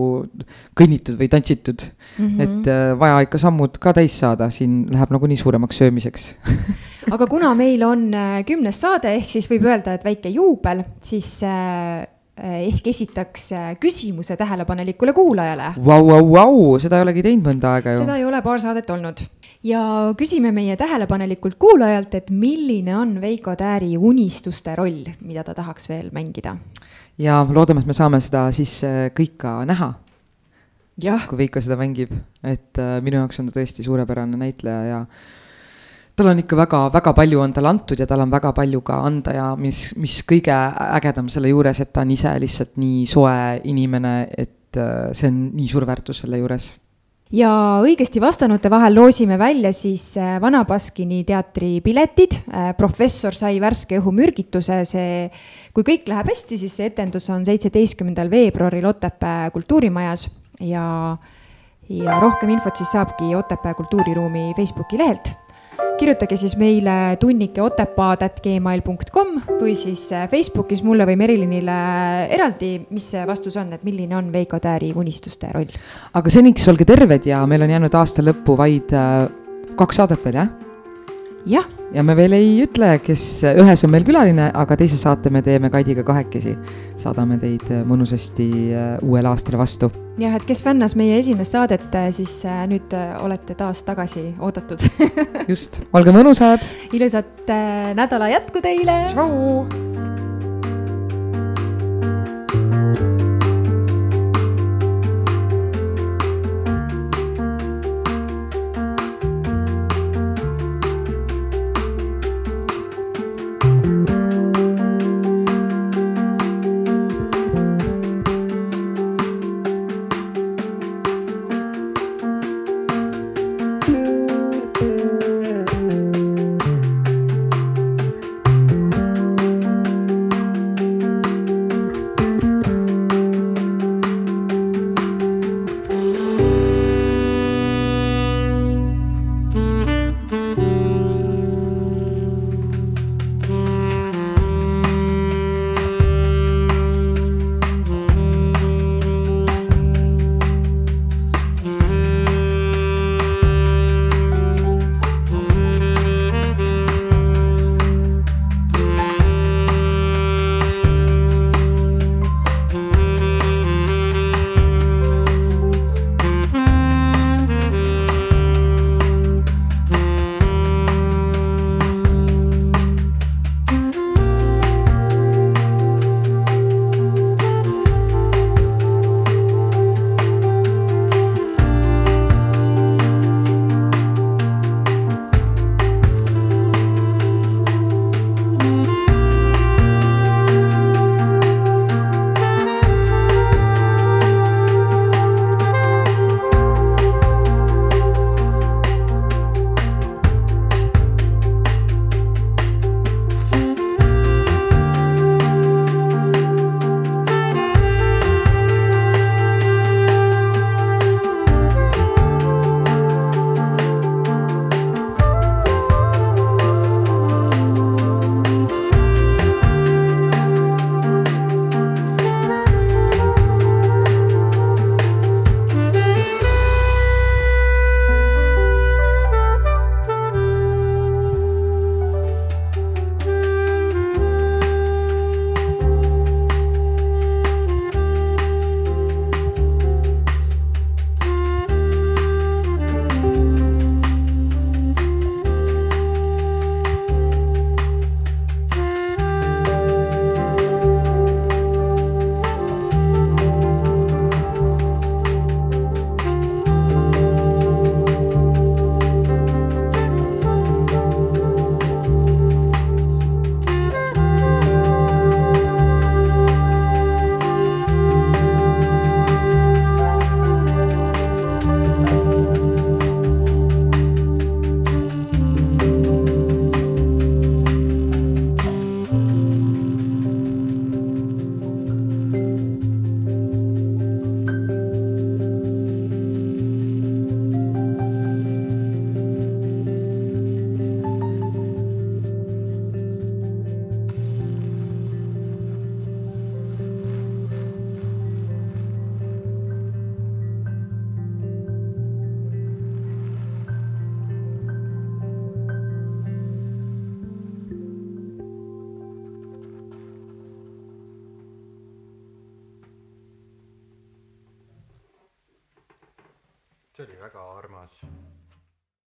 kõnnitud või tantsitud mm. -hmm. et vaja ikka sammud ka täis saada, siin läheb nagunii suuremaks söömiseks aga kuna meil on kümnes saade, ehk siis võib öelda, et väike juubel, siis ehk esitaks küsimuse tähelepanelikule kuulajale. Vau, vau, vau, seda ei olegi teinud mõnda aega ju. seda ei ole paar saadet olnud ja küsime meie tähelepanelikult kuulajalt, et milline on Veiko Tääri unistuste roll, mida ta tahaks veel mängida? ja loodame, et me saame seda siis äh, kõik ka näha. kui Veiko seda mängib, et minu jaoks on ta tõesti suurepärane näitleja ja tal on ikka väga-väga palju on talle antud ja tal on väga palju ka anda ja mis, mis kõige ägedam selle juures, et ta on ise lihtsalt nii soe inimene, et äh, see on nii suur väärtus selle juures. Ja õigesti vastanute vahel loosime välja siis äh, Vana Baskini teatri piletid. Äh, professor sai värske õhumürgituse, see, kui kõik läheb hästi, siis see etendus on seitseteistkümnendal veebruaril Otepää kultuurimajas. Ja, ja rohkem infot siis saabki Otepää kultuuriruumi Facebooki lehelt kirjutage siis meile tunnike otepaad.gmail.com või siis äh, Facebookis mulle või Merilinile eraldi, mis see vastus on, et milline on Veiko Tääri unistuste roll. aga seniks olge terved ja meil on jäänud aasta lõppu vaid äh, kaks saadet veel, jah? Jah. ja me veel ei ütle, kes, ühes on meil külaline, aga teise saate me teeme Kaidiga kahekesi. saadame teid äh, mõnusasti uuele aastale vastu jah, et kes fännas meie esimest saadet, äh, siis äh, nüüd äh, olete taas tagasi oodatud just, olge mõnusad. ilusat nädala jätku teile. tšau.